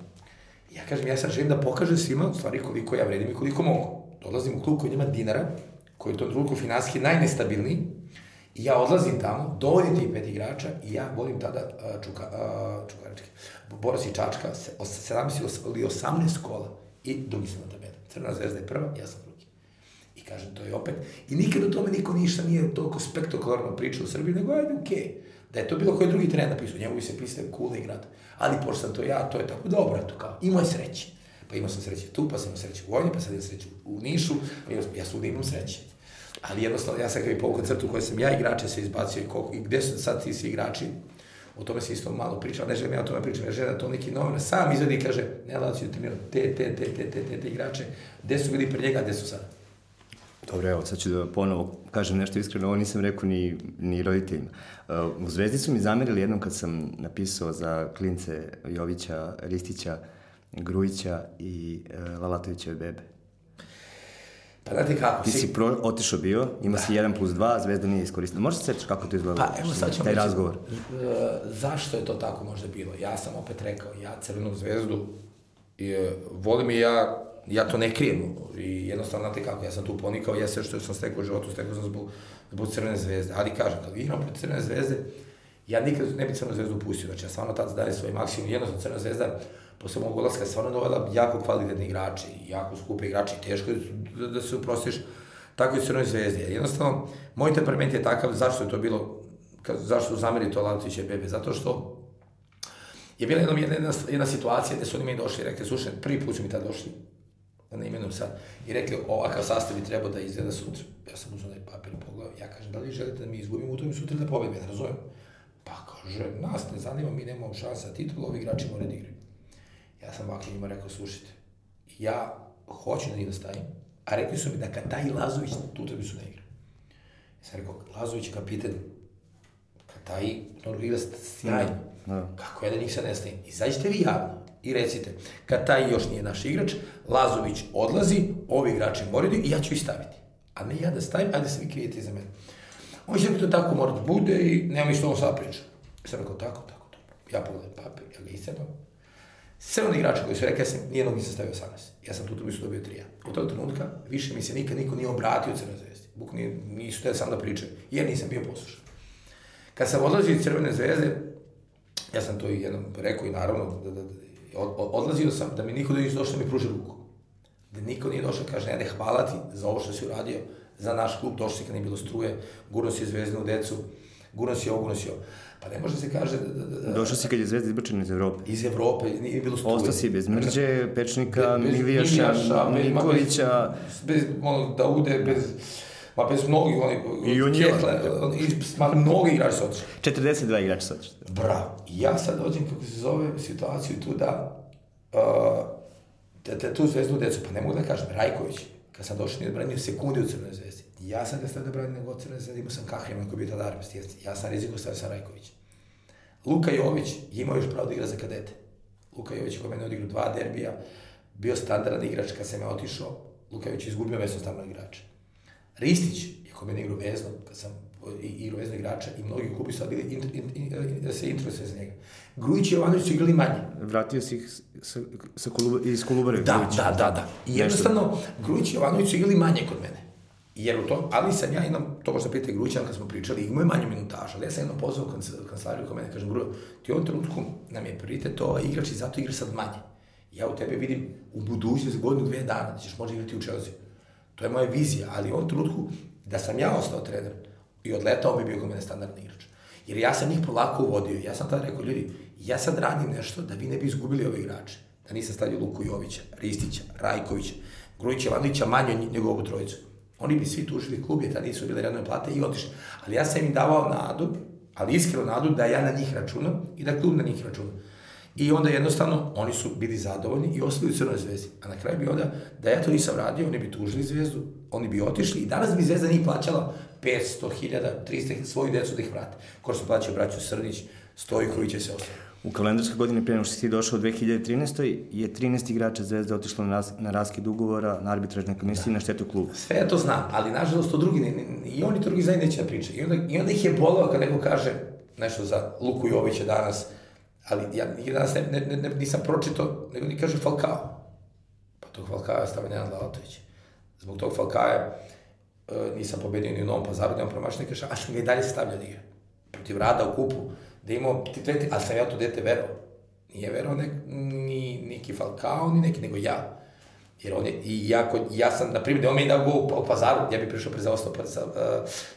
Ja kažem, ja sad želim da pokažem svima, u stvari, koliko ja vredim i koliko mogu. Dolazim u klub koji nema dinara, koji je to trenutku finansijski najnestabilniji, i ja odlazim tamo, dovodim tih pet igrača i ja volim tada čuka, čukarički, Boras i Čačka, 17 ili 18 kola i drugi sam na tabeli. Crna zvezda je prva, ja sam drugi. I kažem, to je opet, i nikad o tome niko ništa nije toliko spektakularno pričao u Srbiji, nego ajde, okej. Okay. Da je to bilo koji drugi trener napisao, njemu se pisao cool igrat. Ali pošto sam to ja, to je tako dobro, to kao, imao je sreće. Pa imao sam sreće tu, pa sam imao sreće u Vojni, pa sad imam sreće u Nišu, pa imao, ja svugde imam sreće. Ali jednostavno, ja sam kao i povukao crtu koje sam ja igrače se izbacio i, koliko, i gde su sad ti svi igrači, o tome se isto malo priča, ne želim ja o tome pričam, ja želim da to neki novinar sam izvedi i kaže, ne Lazio trenirao te, te, te, te, te, te, te igrače, gde su bili pre njega, gde su sad. Dobro, evo, sad ću da ponovo kažem nešto iskreno, ovo nisam rekao ni, ni roditeljima. Uh, u Zvezdi su mi zamerili jednom kad sam napisao za klince Jovića, Ristića, Grujića i uh, Lalatovićeve bebe. Pa znate kako? Ti si pro, otišao bio, ima da. si 1 plus 2, Zvezda nije iskoristila. Možeš se setiš kako to izgleda? Pa evo sad ćemo taj razgovor. Uh, zašto je to tako možda bilo? Ja sam opet rekao, ja Crvenu zvezdu je, volim i ja, ja to ne krijem. I jednostavno, znate kako, ja sam tu ponikao, ja sve što sam stekao u životu, stekao sam zbog, zbog Crvene zvezde. Ali kažem, kad igram protiv Crvene zvezde, ja nikad ne bi Crvenu zvezdu pustio. Znači, ja stvarno tad daje svoj maksimum. Jednostavno, Crvena zvezda, posle mog je stvarno dovela jako kvalitetni igrači, jako skupe igrači, teško da, da se uprostiš tako i Crnoj zvezdi. Jednostavno, moj temperament je takav, zašto je to bilo, zašto zameri to Latović i Bebe, zato što je bila jedna, jedna, jedna situacija gde su oni mi došli i rekli, slušaj, prvi put su mi tad došli, da ne imenujem sad, i rekli, ovakav sastav bi trebao da izgleda sutra. Ja sam uzao onaj papir i pogledao, ja kažem, da li želite da mi izgubimo u tom sutra da pobedimo, ja ne razumem. Pa kaže, nas ne zanima, mi nemamo šansa titulu, ovi igrači moraju da igraju. Ja sam ovako njima rekao, slušajte, ja hoću da njih da stavim, a rekli su mi da kad taj Lazović tu su da igra. Ja sam rekao, Lazović je kapitan, kad taj Norgo igra sjajno, no. Da, da. kako ja da njih sad ne stavim? Izađite vi javno i recite, kad taj još nije naš igrač, Lazović odlazi, ovi igrači moraju i ja ću ih staviti. A ne ja da stavim, a da se vi krijete iza mene. On će to tako mora da bude i nema mi što ovo sad priča. Ja sam rekao, tako, tako, tako. Ja pogledam papir, ja ga iscedam, Sve oni igrači koji su rekli, ja sam nijednog nisam stavio 18. Ja sam tu utakmicu dobio 3 Od tog trenutka više mi se nikad niko nije obratio Crvenoj zvezdi. Buk nije, nisu te sam da pričaju, jer nisam bio poslušan. Kad sam odlazio iz Crvene zvezde, Ja sam to i jednom rekao i naravno, da, da, da od, odlazio sam da mi niko da nije došao da mi pruži ruku. Da niko nije došao kaže, ne, hvala ti za ovo što si uradio, za naš klub, došao si kad nije bilo struje, gurno si zvezdinu decu, gurno si ovo, gurno si ovo. Pa ne može se kaže da... da, da Došao si kad je Zvezda izbačena iz Evrope. Iz Evrope, nije bilo struje. Ostao si bez Mrđe, Pečnika, bez, Milijaša, Nikolića. Bez, bez ono, Daude, bez... Ma bez mnogih, oni, I on je, ma mnogi igrači su otišli. 42 igrača su otišli. Bravo. I ja sad dođem, kako se zove, situaciju tu da, uh, da, da tu zvezdu decu, pa ne mogu da kažem, Rajković, kad sam došao, nije branio sekunde u Crnoj zvezdi. Ja sam ga stavio da branim nego Crnoj zvezdi, imao sam Kahrima koji je bio tada armist, ja sam riziko stavio sa Rajković. Luka Jović je imao još pravo da igra za kadete. Luka Jović je kod mene odigrao dva derbija, bio standardan igrač kad sam ja otišao, Luka Jović je izgubio mesto standardnog igrača. Ristić je kod mene igrao vezno, kad sam igrao vezno igrača i mnogi klubi su bili in, in, in, da se interesuje za njega. Grujić i Jovanović su igrali manje. Vratio si ih sa, sa Kolub, iz Kolubare. Da, Grujić. da, da, da. I jednostavno, Grujić i Jovanović su igrali manje kod mene. Jer u tom, ali sam ja imam, to možda pita Gruća, kad smo pričali, imao je manju minutažu, ali ja sam jedno pozvao kancelariju kod mene, kažem, Grujo, ti u ovom trenutku nam je prioritet to igrač i zato igra sad manje. Ja u tebe vidim u budućnosti godinu, dve dana, da ćeš možda igrati u Chelsea. To je moja vizija, ali u ovom trenutku, da sam ja ostao trener i odletao bi bio kod mene standardni igrač. Jer ja sam njih polako uvodio. Ja sam tada rekao, ljudi, ja sad radim nešto da vi ne bi izgubili ove igrače. Da nisam stavio Luku Jovića, Ristića, Rajkovića, Grujića, Vandića manje nego ovu trojicu. Oni bi svi tužili klub, jer tada nisu bile redne plate i otišli. Ali ja sam im davao nadu, ali iskreno nadu da ja na njih računam i da klub na njih računa. I onda jednostavno oni su bili zadovoljni i ostali u Crnoj zvezdi. A na kraju bi onda, da ja to nisam radio, oni bi tužili zvezdu, oni bi otišli i danas bi zvezda njih plaćala 500, 1000, 300 svoju decu da ih vrate. Ko su plaćao braću Srdić, koji će se ostati. U kalendarskoj godini prije nego što si došao u 2013. je 13 igrača Zvezde otišlo na, ras, na raskid ugovora na arbitražnoj komisiji da. na štetu kluba. Sve to znam, ali nažalost to drugi, ne, ne, i oni drugi zajedno neće da priče. I onda, I onda ih je bolao kad neko kaže nešto za Luku Jovića danas, ali ja danas ne, ne, ne, nisam pročito, nego ni kažu Falcao. Pa tog Falcao je stavio Nenad Lalatović. Zbog tog Falcao uh, nisam pobedio ni u Novom pazaru, nemam promašnika, a što mi i dalje stavlja da igra. Protiv Rada u kupu, da imao ti tveti, a sam ja to dete verao. Nije verao nek, ni neki Falcao, ni neki, nego ja. Jer on je, i ja, ja sam, na primjer, da on mi je dao go u pazaru, ja bih prišao prezaostao pa, sa,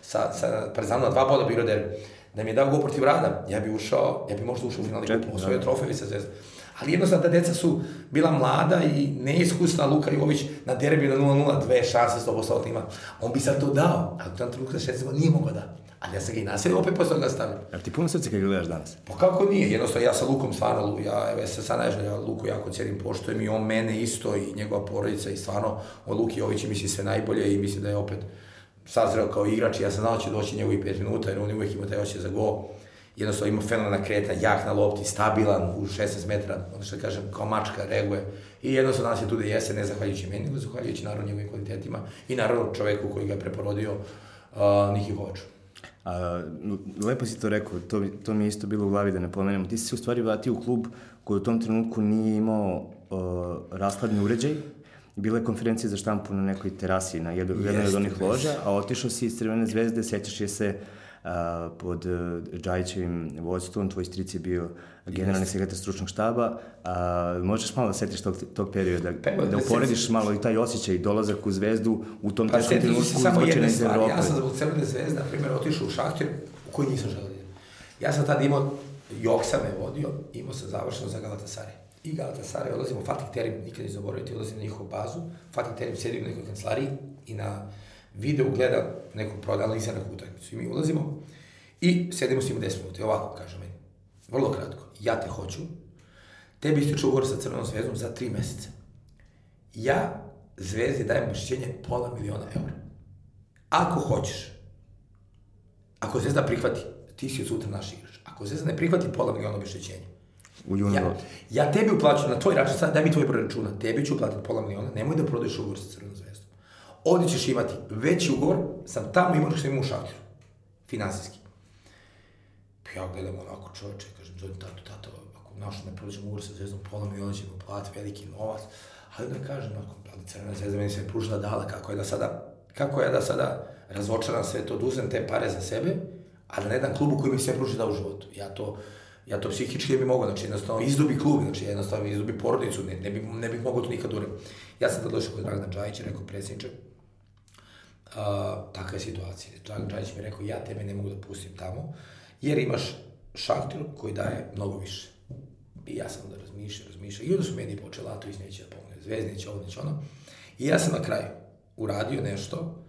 sa, sa Partizanu na dva boda bi igrao derbi. Da mi je dao go protiv Rada, ja bih ušao, ja bih možda ušao u finali kupu, osvojio da. trofevi sa Zvezdom. Ali jednostavno ta deca su bila mlada i neiskusna Luka Jović na derbi na 0-0, dve šanse 100% ima. On bi sad to dao, ali u tom trenutku 16 nije mogao da. Ali ja sam ga i naselio, opet posle toga stavio. Jel ti puno srce kad gledaš danas? Pa kako nije, jednostavno ja sa Lukom stvarno, ja, evo, ja se sad ja Luku jako cijenim, poštojem i on mene isto i njegova porodica i stvarno, od Luki Jović misli sve najbolje i mislim da je opet sazreo kao igrač i ja sam znao da će doći njegovi 5 minuta jer on uvijek ima taj oće za gol. Jednostavno ima fenomenalna kreta, jak na lopti, stabilan u 16 metara, ono što kažem, kao mačka, reaguje. I jednostavno danas je tu da jese, ne zahvaljujući meni, nego zahvaljujući naravno njegovim kvalitetima i naravno čoveku koji ga je preporodio, uh, Niki Kovaču. A, lepo si to rekao, to, to mi je isto bilo u glavi da ne pomenemo. Ti si se u stvari vratio u klub koji u tom trenutku nije imao uh, raskladni uređaj, bila je konferencija za štampu na nekoj terasi na jedno, jednoj od onih loža, a otišao si iz Crvene zvezde, sećaš je se pod uh, Džajićevim vodstvom, tvoj stric je bio generalni sekretar stručnog štaba, a, možeš malo da setiš tog, tog perioda, pa, da, da uporediš malo i taj osjećaj dolazak u zvezdu u tom pa, teškom trenutku izbačena iz Evrope. Ja sam zbog Crvene zvezde, na primjer, otišao u Šahtir, u koji nisam želeo Ja sam tada imao, Joksa me vodio, imao sam završeno za Galatasaraj. I Galatasaraj, odlazimo, Fatih Terim, nikad ne zaboraviti, odlazim na njihovu bazu, Fatih Terim sedi u nekoj kancelariji i na video gleda neku proanaliza neku utakmicu. I mi ulazimo i sedimo s njim 10 minuta. I ovako kaže meni, vrlo kratko, ja te hoću, tebi ističe ugovor sa Crvenom zvezdom za 3 meseca. Ja zvezdi dajem obešćenje pola miliona eura. Ako hoćeš, ako zvezda prihvati, ti si od sutra naš igrač. Ako zvezda ne prihvati pola miliona obešćenja, U junu ja, ja tebi uplaću na tvoj račun, sad daj mi tvoj broj računa, tebi ću uplatiti pola miliona, nemoj da prodaješ ugovor sa Crvenom zvezdom ovdje ćeš imati veći ugovor, sam tamo imao što imam u šalteru, finansijski. Pa ja gledam onako čoveče, kažem, zovem tato, tato, ako naš ne prođemo ugovor sa zvezdom, pola miliona ćemo platiti veliki novac, ali da kažem, ako, ali crvena zvezda meni se pružila dala, kako je da sada, kako je da sada razočaram sve to, da te pare za sebe, a da ne dam klubu koji mi sve pruži da u životu. Ja to, Ja to psihički ne bi mogao, znači jednostavno izdubi klub, znači jednostavno izdubi porodicu, ne, ne, bi, ne bih mogao to nikad uraditi. Ja sam tad došao kod Dragana Džajića, rekao predsjedniče, a, takva je situacija. Dragan Džajić mi rekao, ja tebe ne mogu da pustim tamo, jer imaš šaktor koji daje mnogo više. I ja sam onda razmišljao, razmišljao, i onda su mediji počeli, to neće da pomogne, Zvezda ovo, neće ono. I ja sam na kraju uradio nešto,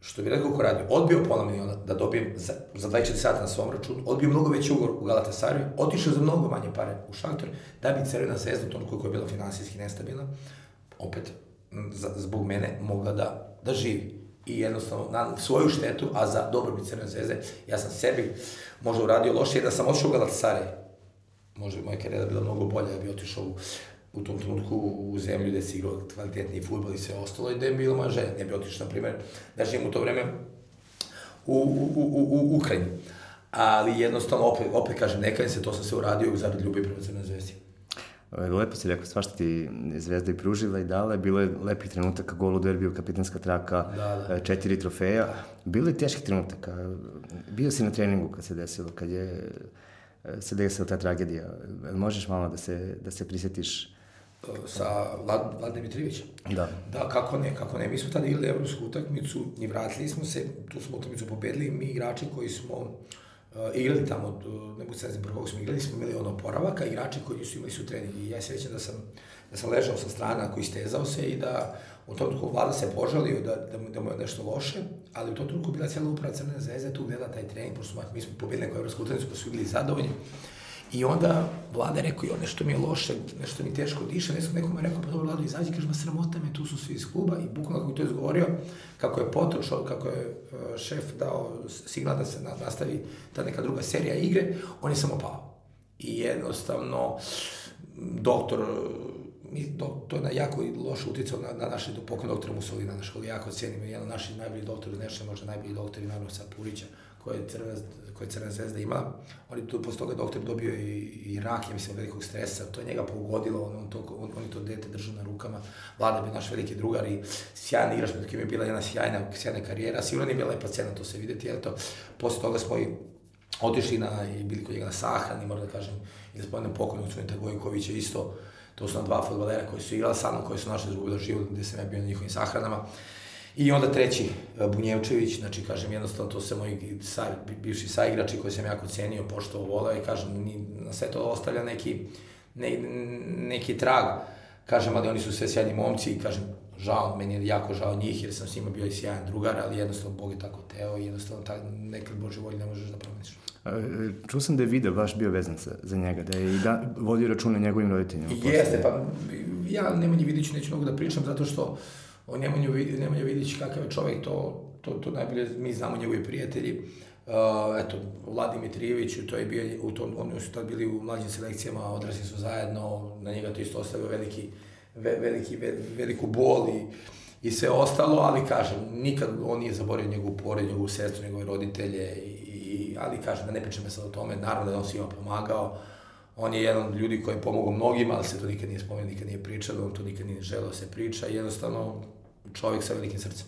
što bi rekao ko radio, odbio pola miliona da dobijem za, za 24 sata na svom računu, odbio mnogo veći ugor u Galatasaraju, otišao za mnogo manje pare u Šaktor, da bi Crvena zvezda, to koja je bila finansijski nestabilna, opet zbog mene mogla da, da živi. I jednostavno na svoju štetu, a za dobrobit Crvene zvezde, ja sam sebi možda uradio loše, jer da sam otišao u Galatasaraj, možda bi moja karijera bila mnogo bolja, da bi otišao u u tom trenutku u zemlju gde se igrao kvalitetni futbol i sve ostalo i da je bila moja. Ne bi otišao, na primjer, da živim u to vreme u, u, u, u Ukrajini. Ali jednostavno, opet, opet kažem, nekaj se, to sam se uradio zarad ljubavi prema Crnoj zvezdi. Lepo si rekao, svašta ti Zvezda i pružila i dala, bilo je lepih trenutaka, gol u derbiju, kapitanska traka, da, da. četiri trofeja. Bilo je teških trenutaka. Bio si na treningu kad se desilo, kad je se desila ta tragedija. Možeš malo da se, da se prisjetiš sa Vlad, Vlad Dimitrijevićem. Da. Da, kako ne, kako ne. Mi smo tada igrali evropsku utakmicu i vratili smo se, tu smo utakmicu pobedili, mi igrači koji smo uh, igrali tamo, ne mogu se znam smo igrali, smo imali ono oporavaka, igrači koji su imali su trening i ja se većam da sam, da sam ležao sa strana koji stezao se i da u tom trenutku vlada se požalio da, da, da mu je nešto loše, ali u tom trenutku bila cijela uprava Crne zvezde tu gledala taj trening, pošto mi smo pobedili neku evropsku utakmicu, pa su bili zadovoljni. I onda vlada je rekao, jo, nešto mi je loše, nešto mi teško diše, nešto nekom je rekao, pa dobro, vlado, izađi, kaže, ma sramota me, tu su svi iz kluba i bukvalno kako je to izgovorio, kako je potrošao, kako je uh, šef dao signal da se nastavi ta neka druga serija igre, on je samo pao. I jednostavno, doktor mi, do, to je na jako loš uticao na, na naše pokojne doktora Musolina, naš koga jako cijenimo, jedan od naših najboljih doktora Neša, možda najbolji doktor naravno sad Purića, koje je Crvena, koje je Crvena zvezda imala. On je tu posle toga doktor dobio i, i rak, ja mislim, velikog stresa, to je njega pogodilo, on, on, to, on, on je to dete držao na rukama. Vlada bi naš veliki drugar i sjajan igrač, kim je bila jedna sjajna, sjajna karijera, sigurno nije bila lepa cena to se videti, jel to, posle toga smo i otišli na, i bili kod njega na sahrani, moram da kažem, i da spomenem pokojnog Cuneta Gojkovića isto, To su nam dva futbolera koji su igrali sa mnom, koji su našli izgubili život, gde sam ja bio na njihovim sahranama. I onda treći, e, Bunjevčević, znači, kažem, jednostavno, to su moji sa, bivši saigrači koji sam jako cenio, poštovao, volao i, kažem, ni, na sve to ostavlja neki, ne, neki trag, kažem, ali oni su sve sjajni momci i, kažem, žao, meni je jako žao njih, jer sam s njima bio i sjajan drugar, ali jednostavno Bog je tako teo i jednostavno tak, nekad Bože volji ne možeš da promeniš. Čuo sam da je video baš bio vezan za, za njega, da je i da vodio računa njegovim roditeljima. Jeste, pa ja Nemanji Vidić neću mnogo da pričam, zato što o Nemanju, Nemanja Vidić kakav je čovjek, to, to, to najbolje mi znamo njegovi prijatelji. Uh, eto, Vladimir Trijević, to je bio, u tom, oni su tad bili u mlađim selekcijama, odrasli su zajedno, na njega to isto ostavio veliki, ve, veliki, ve, veliku bol i, i sve ostalo, ali kažem, nikad on nije zaboravio njegovu pored, njegovu sestru, njegove roditelje i, ali kažem da ne pričam sad o tome, naravno da on svima pomagao, on je jedan od ljudi koji je pomogao mnogima, ali se to nikad nije spomenuo, nikad nije pričalo, on to nikad nije želeo da se priča, jednostavno čovjek sa velikim srcem.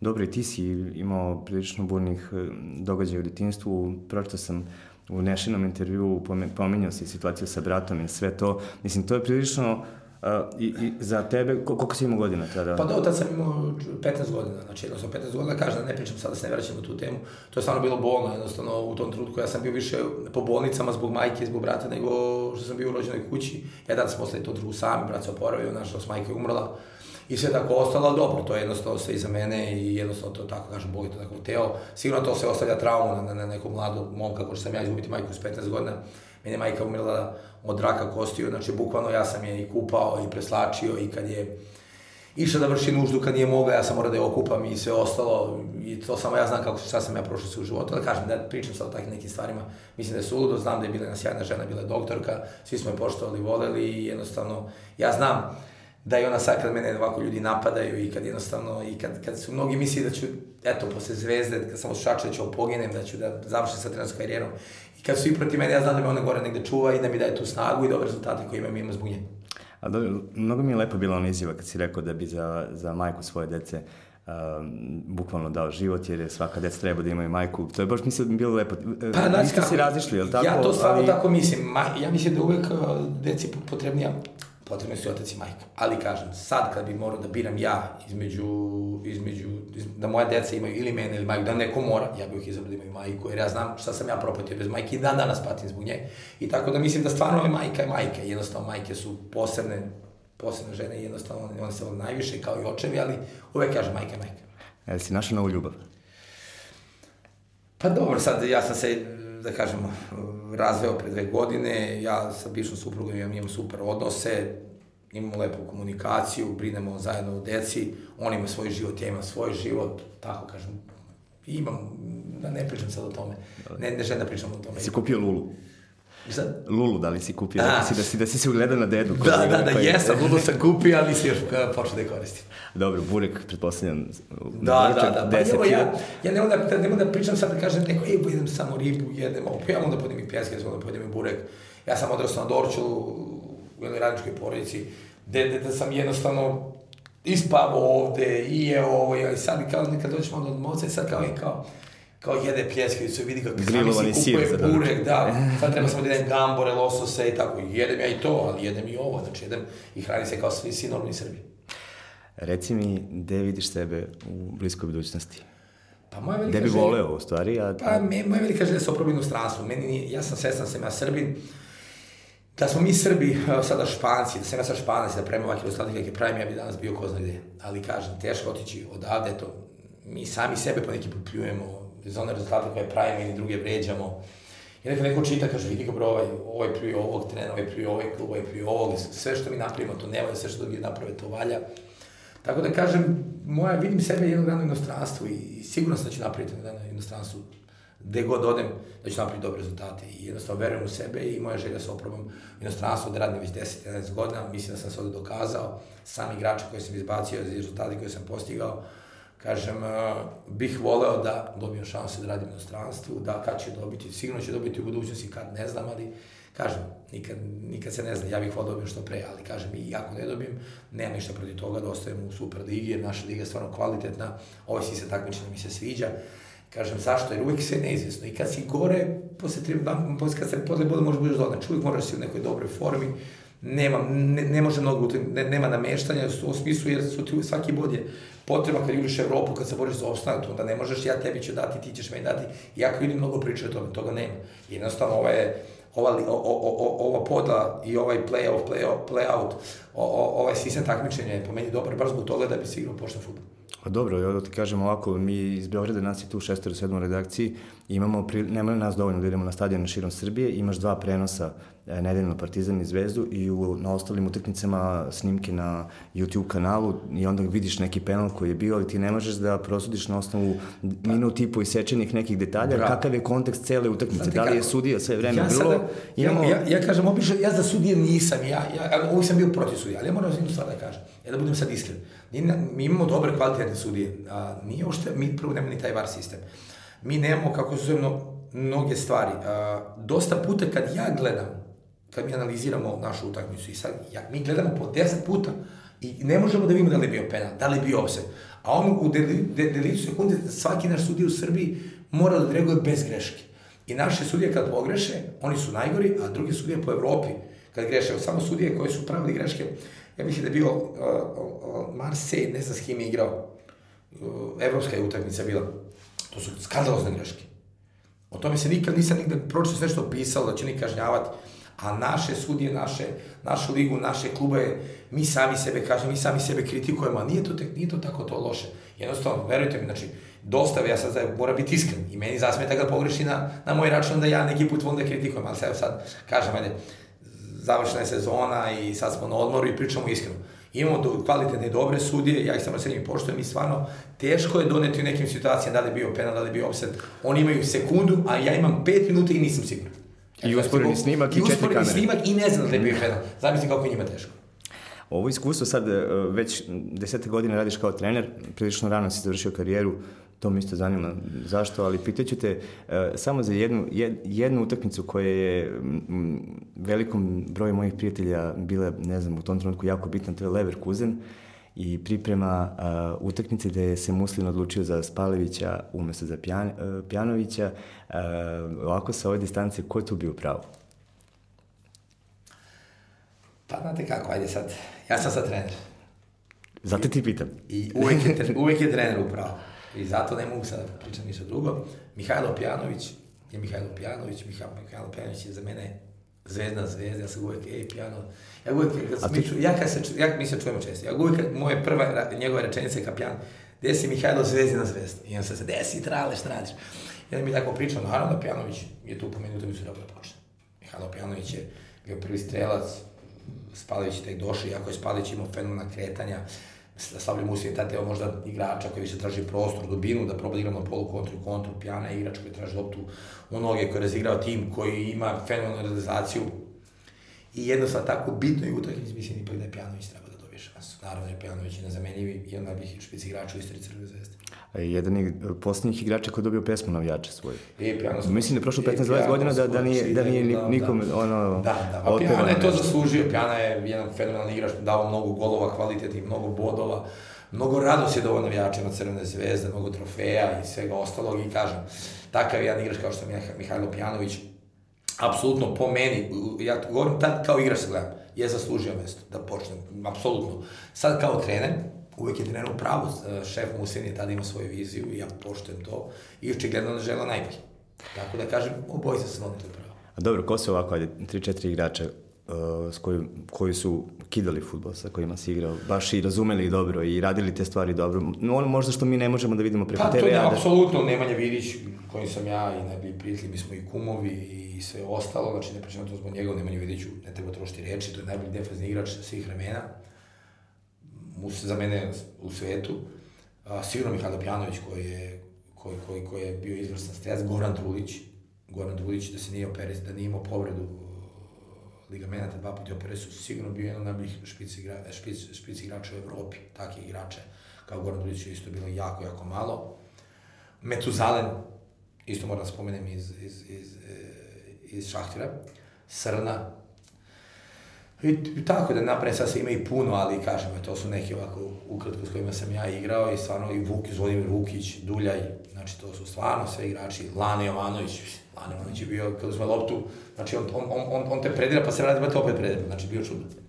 Dobro, i ti si imao prilično burnih e, događaja u detinstvu, pročito sam u Nešinom intervju, pomenjao si situaciju sa bratom i sve to, mislim, to je prilično Uh, i, I za tebe, koliko si imao godina tada? Pa da, tad sam imao 15 godina, znači jednostavno 15 godina, kažem da ne pričam sada, da se ne vraćam u tu temu, to je stvarno bilo bolno, jednostavno u tom trenutku ja sam bio više po bolnicama zbog majke zbog brata nego što sam bio u rođenoj kući, jedan sam posle to drugu sami, brat se oporavio, naša majka je umrla, i sve tako ostalo, dobro, to je jednostavno sve iza mene i jednostavno to tako kažem, boli to tako teo. Sigurno to se ostavlja traumu na, na, na nekom mladom momka, kao što sam ja izgubiti majku s 15 godina. Mene majka umrla od raka kostiju, znači bukvalno ja sam je i kupao i preslačio i kad je išao da vrši nuždu kad nije mogla, ja sam morao da je okupam i sve ostalo. I to samo ja znam kako šta sam ja prošao sve u životu, da kažem da pričam sad o takvim nekim stvarima, mislim da je suludo, znam da je bila jedna sjajna žena, bila je doktorka, svi smo je poštovali, voleli i jednostavno ja znam da i ona sad kad mene ovako ljudi napadaju i kad jednostavno, i kad, kad su mnogi misli da ću, eto, posle zvezde, kad sam osjećao da ću opoginem, da ću da završim sa trenerskom karijerom, i kad su i protiv mene, ja znam da me ona gore negde čuva i da mi daje tu snagu i dobre rezultate koje imam, imam zbog nje. A dobro, mnogo mi je lepo bila ona izjava kad si rekao da bi za, za majku svoje dece bukvalno dao život jer je svaka deca treba da imaju majku. To je baš mislim bilo lepo. Pa, znači, Niste se razišli, je li tako? Ja to stvarno Ali- tako mislim. Ma, ja mislim da uvek uh, deci potrebnija potrebni su otac i majka. Ali kažem, sad kad bi morao da biram ja između, između, iz- da moja deca imaju ili mene ili majku, da neko mora, ja bih ih izabrao da imaju majku, jer ja znam šta sam ja propatio bez majke i dan danas patim zbog nje. I tako da mislim da stvarno je majka je majka. Jednostavno majke su posebne, posebne žene i jednostavno one se najviše kao i očevi, ali uvek kažem majka je majka. Jel si našao novu ljubav? Pa dobro, sad ja sam se, da kažem, razveo pre dve godine, ja sa bivšom suprugom imam, imam super odnose, imamo lepu komunikaciju, brinemo zajedno o deci, on ima svoj život, ja imam svoj život, tako kažem, imam, da ne pričam sad o tome, ne, ne želim da pričam o tome. Si kupio Lulu? I sad, Lulu, da li si kupio? A. Rekao si da si, da si se ugledao na dedu. da, da, da, pa je- jesam, ludo sam kupio, ali nisam još počeo da je koristim. Dobro, burek, pretpostavljam. Da, da, da. Pa 10 evo ja, ja ne onda, da, ne onda pričam sad da kažem neko, ej, jedem samo ribu, jedem ovo, pa ja onda pojedem i pjeske, onda pojedem i burek. Ja sam odrastao na Dorčulu, u jednoj radničkoj porodici, gde, gde, gde sam jednostavno ispavao ovde, i je ovo, i sad kao nekad dođemo od moca i sad kao, i kao, kao jede pljeskavicu i vidi kako Grilovani si sir kupuje za burek, da, sad treba samo da jedem gambore, losose i tako, jedem ja i to, ali jedem i ovo, znači jedem i hranim se kao svi, svi normalni Srbi. Reci mi, gde vidiš sebe u bliskoj budućnosti? Pa moja velika Gde bi voleo, u stvari, a... Pa, me, moja velika želja da se oprobim u stranstvu. Meni nije, ja sam svestan sam ja Srbin, da smo mi Srbi sada Španci, da sam ja sad Španac, da pravimo ovakve rezultate kakve pravim, ja bi danas bio ko zna gde. Ali kažem, teško otići odavde, to mi sami sebe po neki put pljujemo, za one rezultate koje pravimo ili druge vređamo. I neka neko čita, kaže, vidi ga bro, ovaj, ovaj pljuje ovog trena, ovaj pljuje ovaj klub, ovaj pljuje ovog, sve što mi napravimo to ne valja, sve što drugi naprave to valja. Tako da kažem, moja, vidim sebe jednog dana u inostranstvu i, i sigurno sam da ću napraviti jednog dana u inostranstvu gde god odem, da ću napraviti dobre rezultate i jednostavno verujem u sebe i moja želja da se oprobam u inostranstvu, da radim već 10-11 godina, mislim da sam se ovde dokazao, sam igrača koji sam izbacio rezultate koje sam postigao, kažem, uh, bih voleo da dobijem šansu da radim u inostranstvu, da kad ću dobiti, sigurno ću dobiti u budućnosti, kad ne znam, ali kažem, nikad, nikad se ne zna, ja bih voleo da dobijem što pre, ali kažem, i ako ne dobijem, nema ništa protiv toga da ostajem u Super ligi, jer naša liga je stvarno kvalitetna, ovaj si se takmičenje mi se sviđa, Kažem, zašto? Jer uvijek sve je neizvjesno. I kad si gore, posle tri dan, posle kad se posle bude možeš budeš dole. Znači, uvijek moraš da si u nekoj dobroj formi. Nema, ne, ne može mnogo, ne, nema nameštanja u, smislu, jer su ti svaki bod je potreba kad juriš Evropu, kad se boriš za opstanak, onda ne možeš, ja tebi ću dati, ti ćeš meni dati. Jako vidim mnogo priče o tome, toga nema. Jednostavno, ovo je, ova, o, o, o, ova podla i ovaj play-off, play-out, play-out, o, o, ovaj sistem takmičenja je po meni dobar, baš zbog toga da bi se igrao pošten futbol. Pa dobro, ja da ti kažem ovako, mi iz Beograda nas je tu u šestoj sedmoj redakciji, imamo, pri, nema nas dovoljno da idemo na stadion širom Srbije, imaš dva prenosa e, nedeljno Partizan i Zvezdu i u, na ostalim utakmicama snimke na YouTube kanalu i onda vidiš neki penal koji je bio, ali ti ne možeš da prosudiš na osnovu minut i po isečenih nekih detalja, Bravo. kakav je kontekst cele utakmice, da li je sudija sve vreme ja bilo, sada, imamo... ja, ja, ja kažem, obično, ja za sudije nisam, ja, ja, ja uvijek sam bio protiv sudija, ali ja moram jednu stvar da kažem, ja da budem sad iskren. Mi imamo dobre kvalitetne sudije, a nije ušte, mi prvo nemamo ni taj VAR sistem. Mi nemamo, kako se zove, mno- mnoge stvari. A, dosta puta kad ja gledam, kad mi analiziramo našu utakmicu i sad, ja, mi gledamo po 10 puta i ne možemo da vidimo da li je bio penal, da li je bio offset. A on u deli, de, deliću sekunde, svaki naš sudija u Srbiji mora da reaguje bez greške. I naše sudije kad pogreše, oni su najgori, a druge sudije po Evropi kad greše, samo sudije koje su pravili greške, ja mislim da je bio uh, uh, Marseille, ne znam s kim je igrao, uh, evropska je utakmica bila. To su skandalozne greške. O tome se nikad nisam nigde pročito što pisalo da će oni kažnjavati, a naše sudije, naše, našu ligu, naše klube, mi sami sebe kažem, mi sami sebe kritikujemo, a nije to, tek, nije to tako to loše. Jednostavno, verujte mi, znači, dosta, ja sad moram biti iskren i meni zasmeta kad pogreši na, na moj račun da ja neki put volim da kritikujem, ali sad, sad kažem, ajde, završena je sezona i sad smo na odmoru i pričamo iskreno. Imamo do, kvalitetne i dobre sudije, ja ih samo srednjim poštujem i stvarno teško je doneti u nekim situacijama da li je bio penal, da li je bio offset. Oni imaju sekundu, a ja imam pet minuta i nisam siguran. I usporeni snimak i četiri usporeni kamere. snimak i ne znam da je bio penal. Zamisli kako je njima teško. Ovo iskustvo sad e, već desete godine radiš kao trener, prilično rano si završio karijeru, to me isto zanima zašto, ali pitaću te e, samo za jednu, jed, jednu utakmicu koja je m, velikom broju mojih prijatelja bila, ne znam, u tom trenutku jako bitna, to je Leverkusen i priprema uh, utakmice gde se Muslin odlučio za Spalevića umesto za Pjan, uh, Pjanovića. Uh, ovako sa ove distance, ko je tu bio pravo? Pa znate kako, ajde sad, ja sam sad trener. Zato ti pitam. I uvek je, uvek je trener upravo. I zato ne mogu sad da pričam ništa drugo. Mihajlo Pjanović je Mihajlo Pjanović. Mihajlo Pjanović je za mene zvezda zvezda, ja sam uvek, ej, Pjano. Ja uvek, kad sam ti... ja kad se, ja, mi se čujemo često, ja uvek, moje prva, njegove rečenice ka Pjano, gde si Mihajlo zvezdina zvezda? I on se se, gde si trale, šta radiš? I onda mi tako pričao, naravno da Pjanović je tu pomenuto, mi su dobro počne. Mihajlo Pjanović je bio prvi strelac, Spalić tek došao, iako je Spalić imao fenomenalna kretanja, Slavlje Musin je teo možda igrača koji se traži prostor, dubinu, da proba da igramo polu kontru kontru, pjana je igrač koji traži loptu u noge, koji je razigrao tim, koji ima fenomenalnu realizaciju. I jednostavno tako bitno i utakmici, mislim ipak da je Pjanović treba da dobije šansu. Naravno je Pjanović nezamenljivi i on najbih špic igrača u istoriji Crvene zvezde. Jedan je posljednjih igrača koji je dobio pesmu navijača svoj. E, Pjano Mislim da je prošlo 15-20 godina da, da nije, da nije da, nikom da. ono... Da, da, a Pjana je to zaslužio. Pjana je jedan fenomenalan igrač, dao mnogo golova, kvalitetnih, mnogo bodova mnogo radosti je dovo navijačima Crvene zvezde, mnogo trofeja i svega ostalog i kažem, takav jedan igrač kao što je Mihajlo Pjanović, apsolutno po meni, ja govorim tad kao igrač se gledam, je zaslužio mesto da počnem, apsolutno. Sad kao trener, uvek je trener u pravu, šef Musin je tada imao svoju viziju i ja poštujem to i očigledno da žela najbolje. Tako da kažem, obojice se volite upravo. A dobro, ko se ovako, ajde, 3-4 igrača uh, s koji, koji su kidali futbol, sa kojima si igrao, baš i razumeli dobro i radili te stvari dobro. Ono možda što mi ne možemo da vidimo preko pa, TV. Pa to je da... apsolutno Nemanja Vidić, kojim sam ja i najbolji prijatelji, mi smo i kumovi i sve ostalo, znači ne pričamo to zbog njega, Nemanju Vidiću ne treba trošiti reči, to je najbolji defazni igrač svih vremena, Mus, za mene u svetu. A, sigurno Mihajlo Pjanović koji je, koji, koji, koji je bio izvrstan strelac, Goran Drulić, Goran Drulić da se nije operis, da nije imao povredu ligamenata, dva puta operesu, sigurno bio jedan od najboljih špic, igra, špic, špic igrača u Evropi, takih igrača kao Goran Dudić je isto bilo jako, jako malo. Metuzalen, isto moram da spomenem iz, iz, iz, iz Šahtira, Srna, I, tako da napred sad se ima i puno, ali kažem, to su neki ovako ukratko s kojima sam ja igrao i stvarno i Vuk, Zvonimir Vukić, Duljaj, znači to su stvarno sve igrači, Lane Jovanović, Lane Jovanović je bio, kad uzme loptu, znači on, on, on, on te predira pa se vrati, pa te opet predira, znači bio čudan.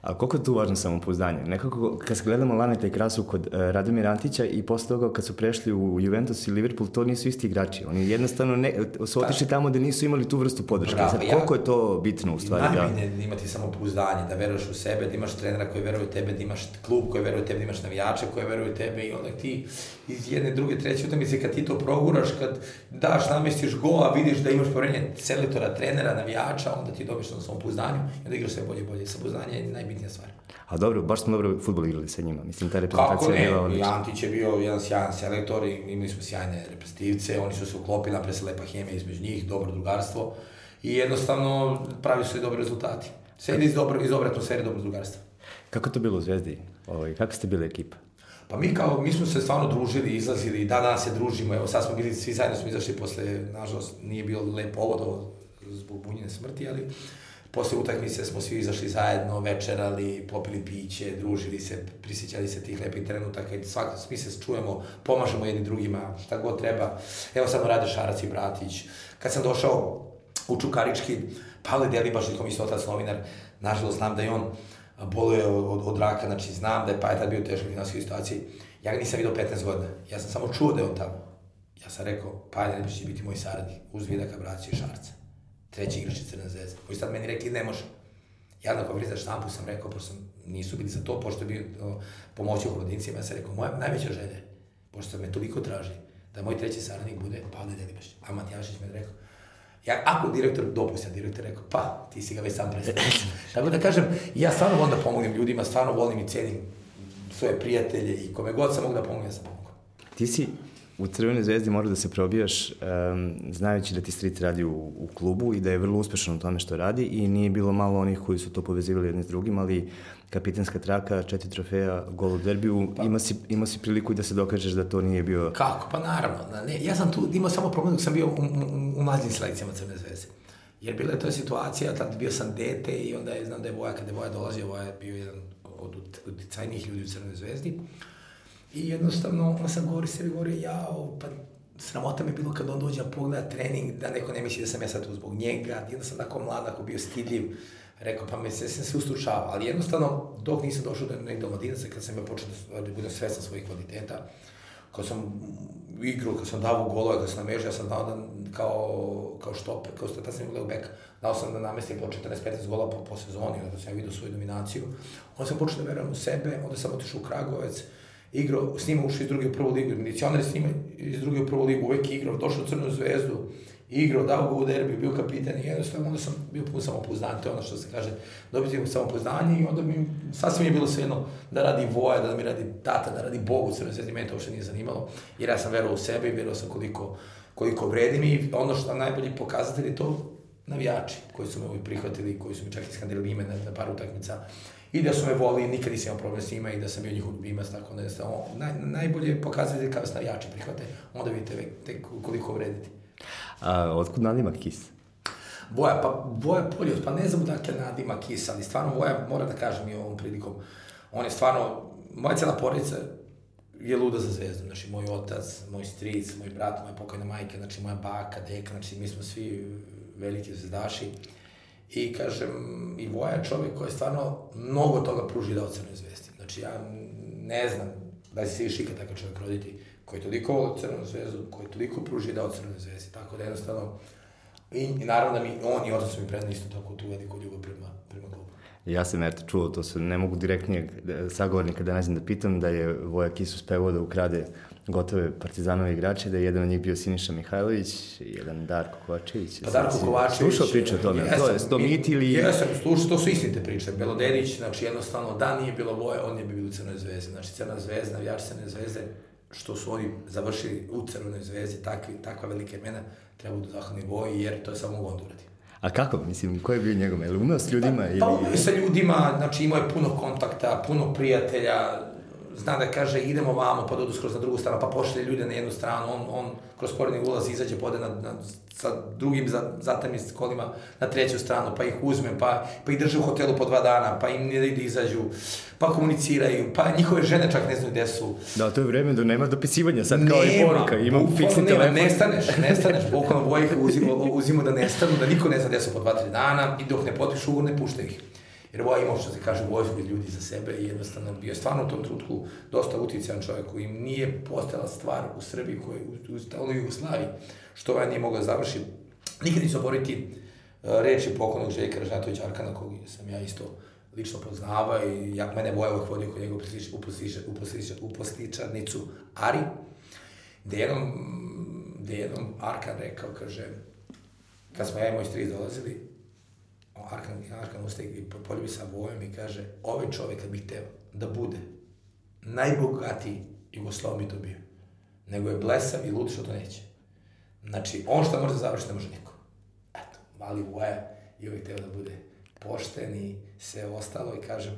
A koliko je tu važno samopouzdanje? Nekako, kad gledamo Laneta i Krasu kod uh, Radomira Antića i posle toga kad su prešli u Juventus i Liverpool, to nisu isti igrači. Oni jednostavno ne, su otišli pa, tamo da nisu imali tu vrstu podrške. Bravo, Sad, koliko ja, je to bitno u stvari? Najbitnije da... imati samopouzdanje, da veruješ u sebe, da imaš trenera koji veruje u tebe, da imaš klub koji veruje u tebe, da imaš navijače koji veruje u tebe i onda ti iz jedne, druge, treće utakmice kad ti to proguraš, kad daš, namestiš go, a vidiš da imaš poverenje selektora, trenera, navijača, onda ti dobiješ na samopouzdanju i onda igraš sve bolje i bolje. Samopouzdanje je najbitnija stvar. A dobro, baš smo dobro futbol igrali sa njima. Mislim, ta reprezentacija je bila odlična. Antić je bio jedan sjajan selektor i imali smo sjajne reprezentativce, oni su se uklopili, napravili se lepa hemija između njih, dobro drugarstvo i jednostavno pravi su i dobri rezultati. Sve iz, dobro, iz dobre atmosfere, dobro drugarstvo. Kako to bilo u Zvezdi? Ovaj, kako ste bili ekipa? Pa mi kao, mi smo se stvarno družili, izlazili, da danas se družimo, evo sad smo bili, svi zajedno smo izašli posle, nažalost, nije bilo lep povod zbog bunjene smrti, ali posle utakmice smo svi izašli zajedno, večerali, popili piće, družili se, prisjećali se tih lepih trenutaka i svak, svi se čujemo, pomažemo jedni drugima, šta god treba. Evo sad rade Šarac i Bratić. Kad sam došao u Čukarički, Pavle Delibaš, kom isto otac novinar, nažalost znam da je on boluje od, od raka, znači znam da je pa je tad bio u teškoj finansijskoj situaciji. Ja ga nisam vidio 15 godina, ja sam samo čuo da je on tamo. Ja sam rekao, pa Delibaš će biti moj saradnik, uz Vidaka, Bratića i Šarca treći igrač Crne zvezde, koji sad meni rekli ne može. Ja na konferenciji za štampu sam rekao, pošto sam, nisu bili za to, pošto je bio pomoći u Hrvodincima, ja sam rekao, moja najveća želja, pošto me toliko traži, da moj treći saradnik bude Pavle Delibaš. A Matijašić me rekao, Ja, ako direktor dopusti, direktor rekao, pa, ti si ga već sam predstavio. Tako da kažem, ja stvarno volim da pomognem ljudima, stvarno volim i cenim svoje prijatelje i kome god sam mogu da pomognem, ja sam pomogao. Ti si u Crvenoj zvezdi mora da se probijaš um, znajući da ti Street radi u, u klubu i da je vrlo uspešan u tome što radi i nije bilo malo onih koji su to povezivali jedni s drugim, ali kapitanska traka, četiri trofeja, gol u derbiju, pa. ima, si, ima si priliku da se dokažeš da to nije bio... Kako? Pa naravno. Ne, ja sam tu imao samo problem dok sam bio u, u, u mlađim selekcijama Crne zvezde. Jer bila je to situacija, tad bio sam dete i onda je, znam da je Voja, kada je Voja dolazio, Voja je bio jedan od uticajnijih ljudi u Crvenoj zvezdi. I jednostavno, on sam govori sebi, govori, jao, pa sramota mi je bilo kad on dođe da pogleda trening, da neko ne misli da sam ja sad tu zbog njega, onda sam tako mlad, ako bio stidljiv, rekao, pa me se, sam se ustručavao, ali jednostavno, dok nisam došao do nekog omladinaca, kad sam ja počeo da, da budem svestan svojih kvaliteta, kad sam igrao, kad sam dao golove, kad sam namežao, ja sam dao da, kao, kao štoper, kao što sam imao bek, dao sam da namestim po 14-15 gola po, po sezoni, onda sam ja vidio svoju dominaciju. Onda sam počeo da verujem u sebe, onda sam otišao u Kragovec, igrao, s njima ušao iz druge prvu ligu, milicioner s njima iz druge prvu ligu, uvek igrao, došao u Crnu zvezdu, igrao, dao go u derbi, bio kapitan i jednostavno onda sam bio pun samopouzdanje, to je ono što se kaže, dobiti samopouzdanje i onda mi sasvim je bilo sve jedno da radi Voja, da mi radi tata, da radi Bogu u Crnoj zvezdi, meni to uopšte nije zanimalo, jer ja sam verovao u sebe i verovao sam koliko, koliko vredim i ono što najbolji pokazatelj je to navijači koji su me uvijek prihvatili, koji su mi čak iskandirali ime na par utakmica i da su me voli, nikad nisam imao problem s njima i da sam bio njihov ljubimac, tako da je naj, najbolje pokazatelj kada vas navijači prihvate, onda vidite tek koliko vrediti. A otkud nadimak Kis? Boja, pa Boja Poljos, pa ne znam dakle nadimak Kis, ali stvarno Boja, mora da kažem i ovom prilikom, on je stvarno, moja cela porodica je luda za zvezdu, znači moj otac, moj stric, moj brat, moja pokojna majka, znači moja baka, deka, znači mi smo svi veliki zvezdaši. I kažem, i Voja je čovjek koji je stvarno mnogo toga pruži da Crnoj zvezdi. Znači ja ne znam da se svi ikad takav čovjek roditi koji toliko od Crnoj zvezdu, koji toliko pruži da Crnoj zvezdi. Tako da jednostavno, i, i naravno da mi, on i otac su mi predali isto tako tu veliku ljubav prema, prema klubu. Ja sam eto čuo, to se ne mogu direktnije sagovornika da ne znam da pitam, da je Voja Kisus pevao da ukrade gotove partizanove igrače, da je jedan od njih bio Siniša Mihajlović, jedan Darko Kovačević. Pa Darko Kovačević... Slušao priče o tome, jesam, to je to mit ili... Jesam, slušao, to su istinite priče. Belodenić, znači jednostavno, da nije bilo boje, on je bi bio u Crnoj zvezdi. Znači, Crna zvezda, navijač Crne zvezde, što su oni završili u Crvenoj zvezdi, takvi, takva velika imena, treba da zahvalni boji, jer to je samo mogu da. A kako, mislim, ko je bio njegov? Je li umeo s ljudima? Pa, ili... pa sa ljudima, znači imao je puno kontakta, puno prijatelja, zna da kaže idemo vamo, pa dodu skroz na drugu stranu, pa pošle ljude na jednu stranu, on, on kroz sporedni ulaz izađe, pode na, na, sa drugim za, zatamim kolima na treću stranu, pa ih uzme, pa, pa ih drže u hotelu po dva dana, pa im ne da izađu, pa komuniciraju, pa njihove žene čak ne znaju gde su. Da, to je vreme da nema dopisivanja, sad nema, kao i poruka, ima fiksni nema, telefon. Nestaneš, nestaneš, bukvalno boje ih uzimo, uzimo da nestanu, da niko ne zna gde su po dva, tri dana i dok ne potpišu ugovor, ne pušta ih jer Voja imao što se kaže vojsku ljudi za sebe i jednostavno bio je stvarno u tom trutku dosta utjecajan čovjek koji nije postala stvar u Srbiji, koji u, u, u Jugoslaviji, što ovaj nije mogao završiti. Nikad nisu oboriti uh, reči pokojnog Željka Ražnatovića Arkana, kog sam ja isto lično poznava i jak mene Voja uvek vodio kod njega u, postičarnicu Ari, gde jednom, gde jednom Arkan rekao, kaže, kad smo ja i moj striz dolazili, Arkan, Arkan ustaje i poljubi sa vojom i kaže, ovaj čovjek kad teo da bude najbogatiji Jugoslav bi to bio. Nego je blesav i lud što to neće. Znači, on što može da završi, ne može niko. Eto, mali Voja i uvijek teo da bude pošten i sve ostalo i kažem,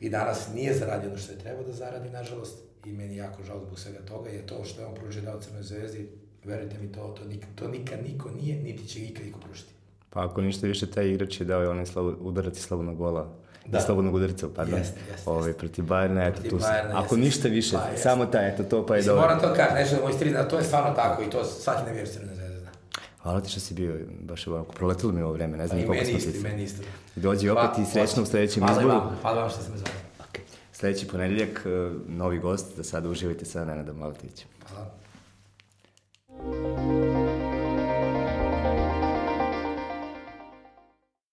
i danas nije zaradio ono što je trebao da zaradi, nažalost, i meni jako žao zbog svega toga, je to što je on pružio dao Crnoj zvezdi, verujte mi, to, to, nikad, to nikad niko nije, niti će ikad niko pružiti. Pa ako ništa više, taj igrač je dao i onaj slavu, udarati slavnog gola. Da. Slobodnog udarca, pardon. Jeste, jeste. Ove, protiv Bajerna, eto, tu Bayerna, ako jeste. ništa više, pa, samo ta, eto, to pa je dobro. Moram to kaži, nešto da moj stri, to je stvarno tako i to svaki navijač Crvene zvezde zna. Hvala ti što si bio, baš ovako, proletilo mi ovo vreme, ne znam pa, koliko smo se... I meni isto, i meni isto. Dođi opet i srećno u sledećem hvala izboru. Hvala vam, hvala vam što ste me zvali. Okay. Sledeći ponedeljak, novi gost, da sada uživajte sa Nenadom Maletićem. Hvala.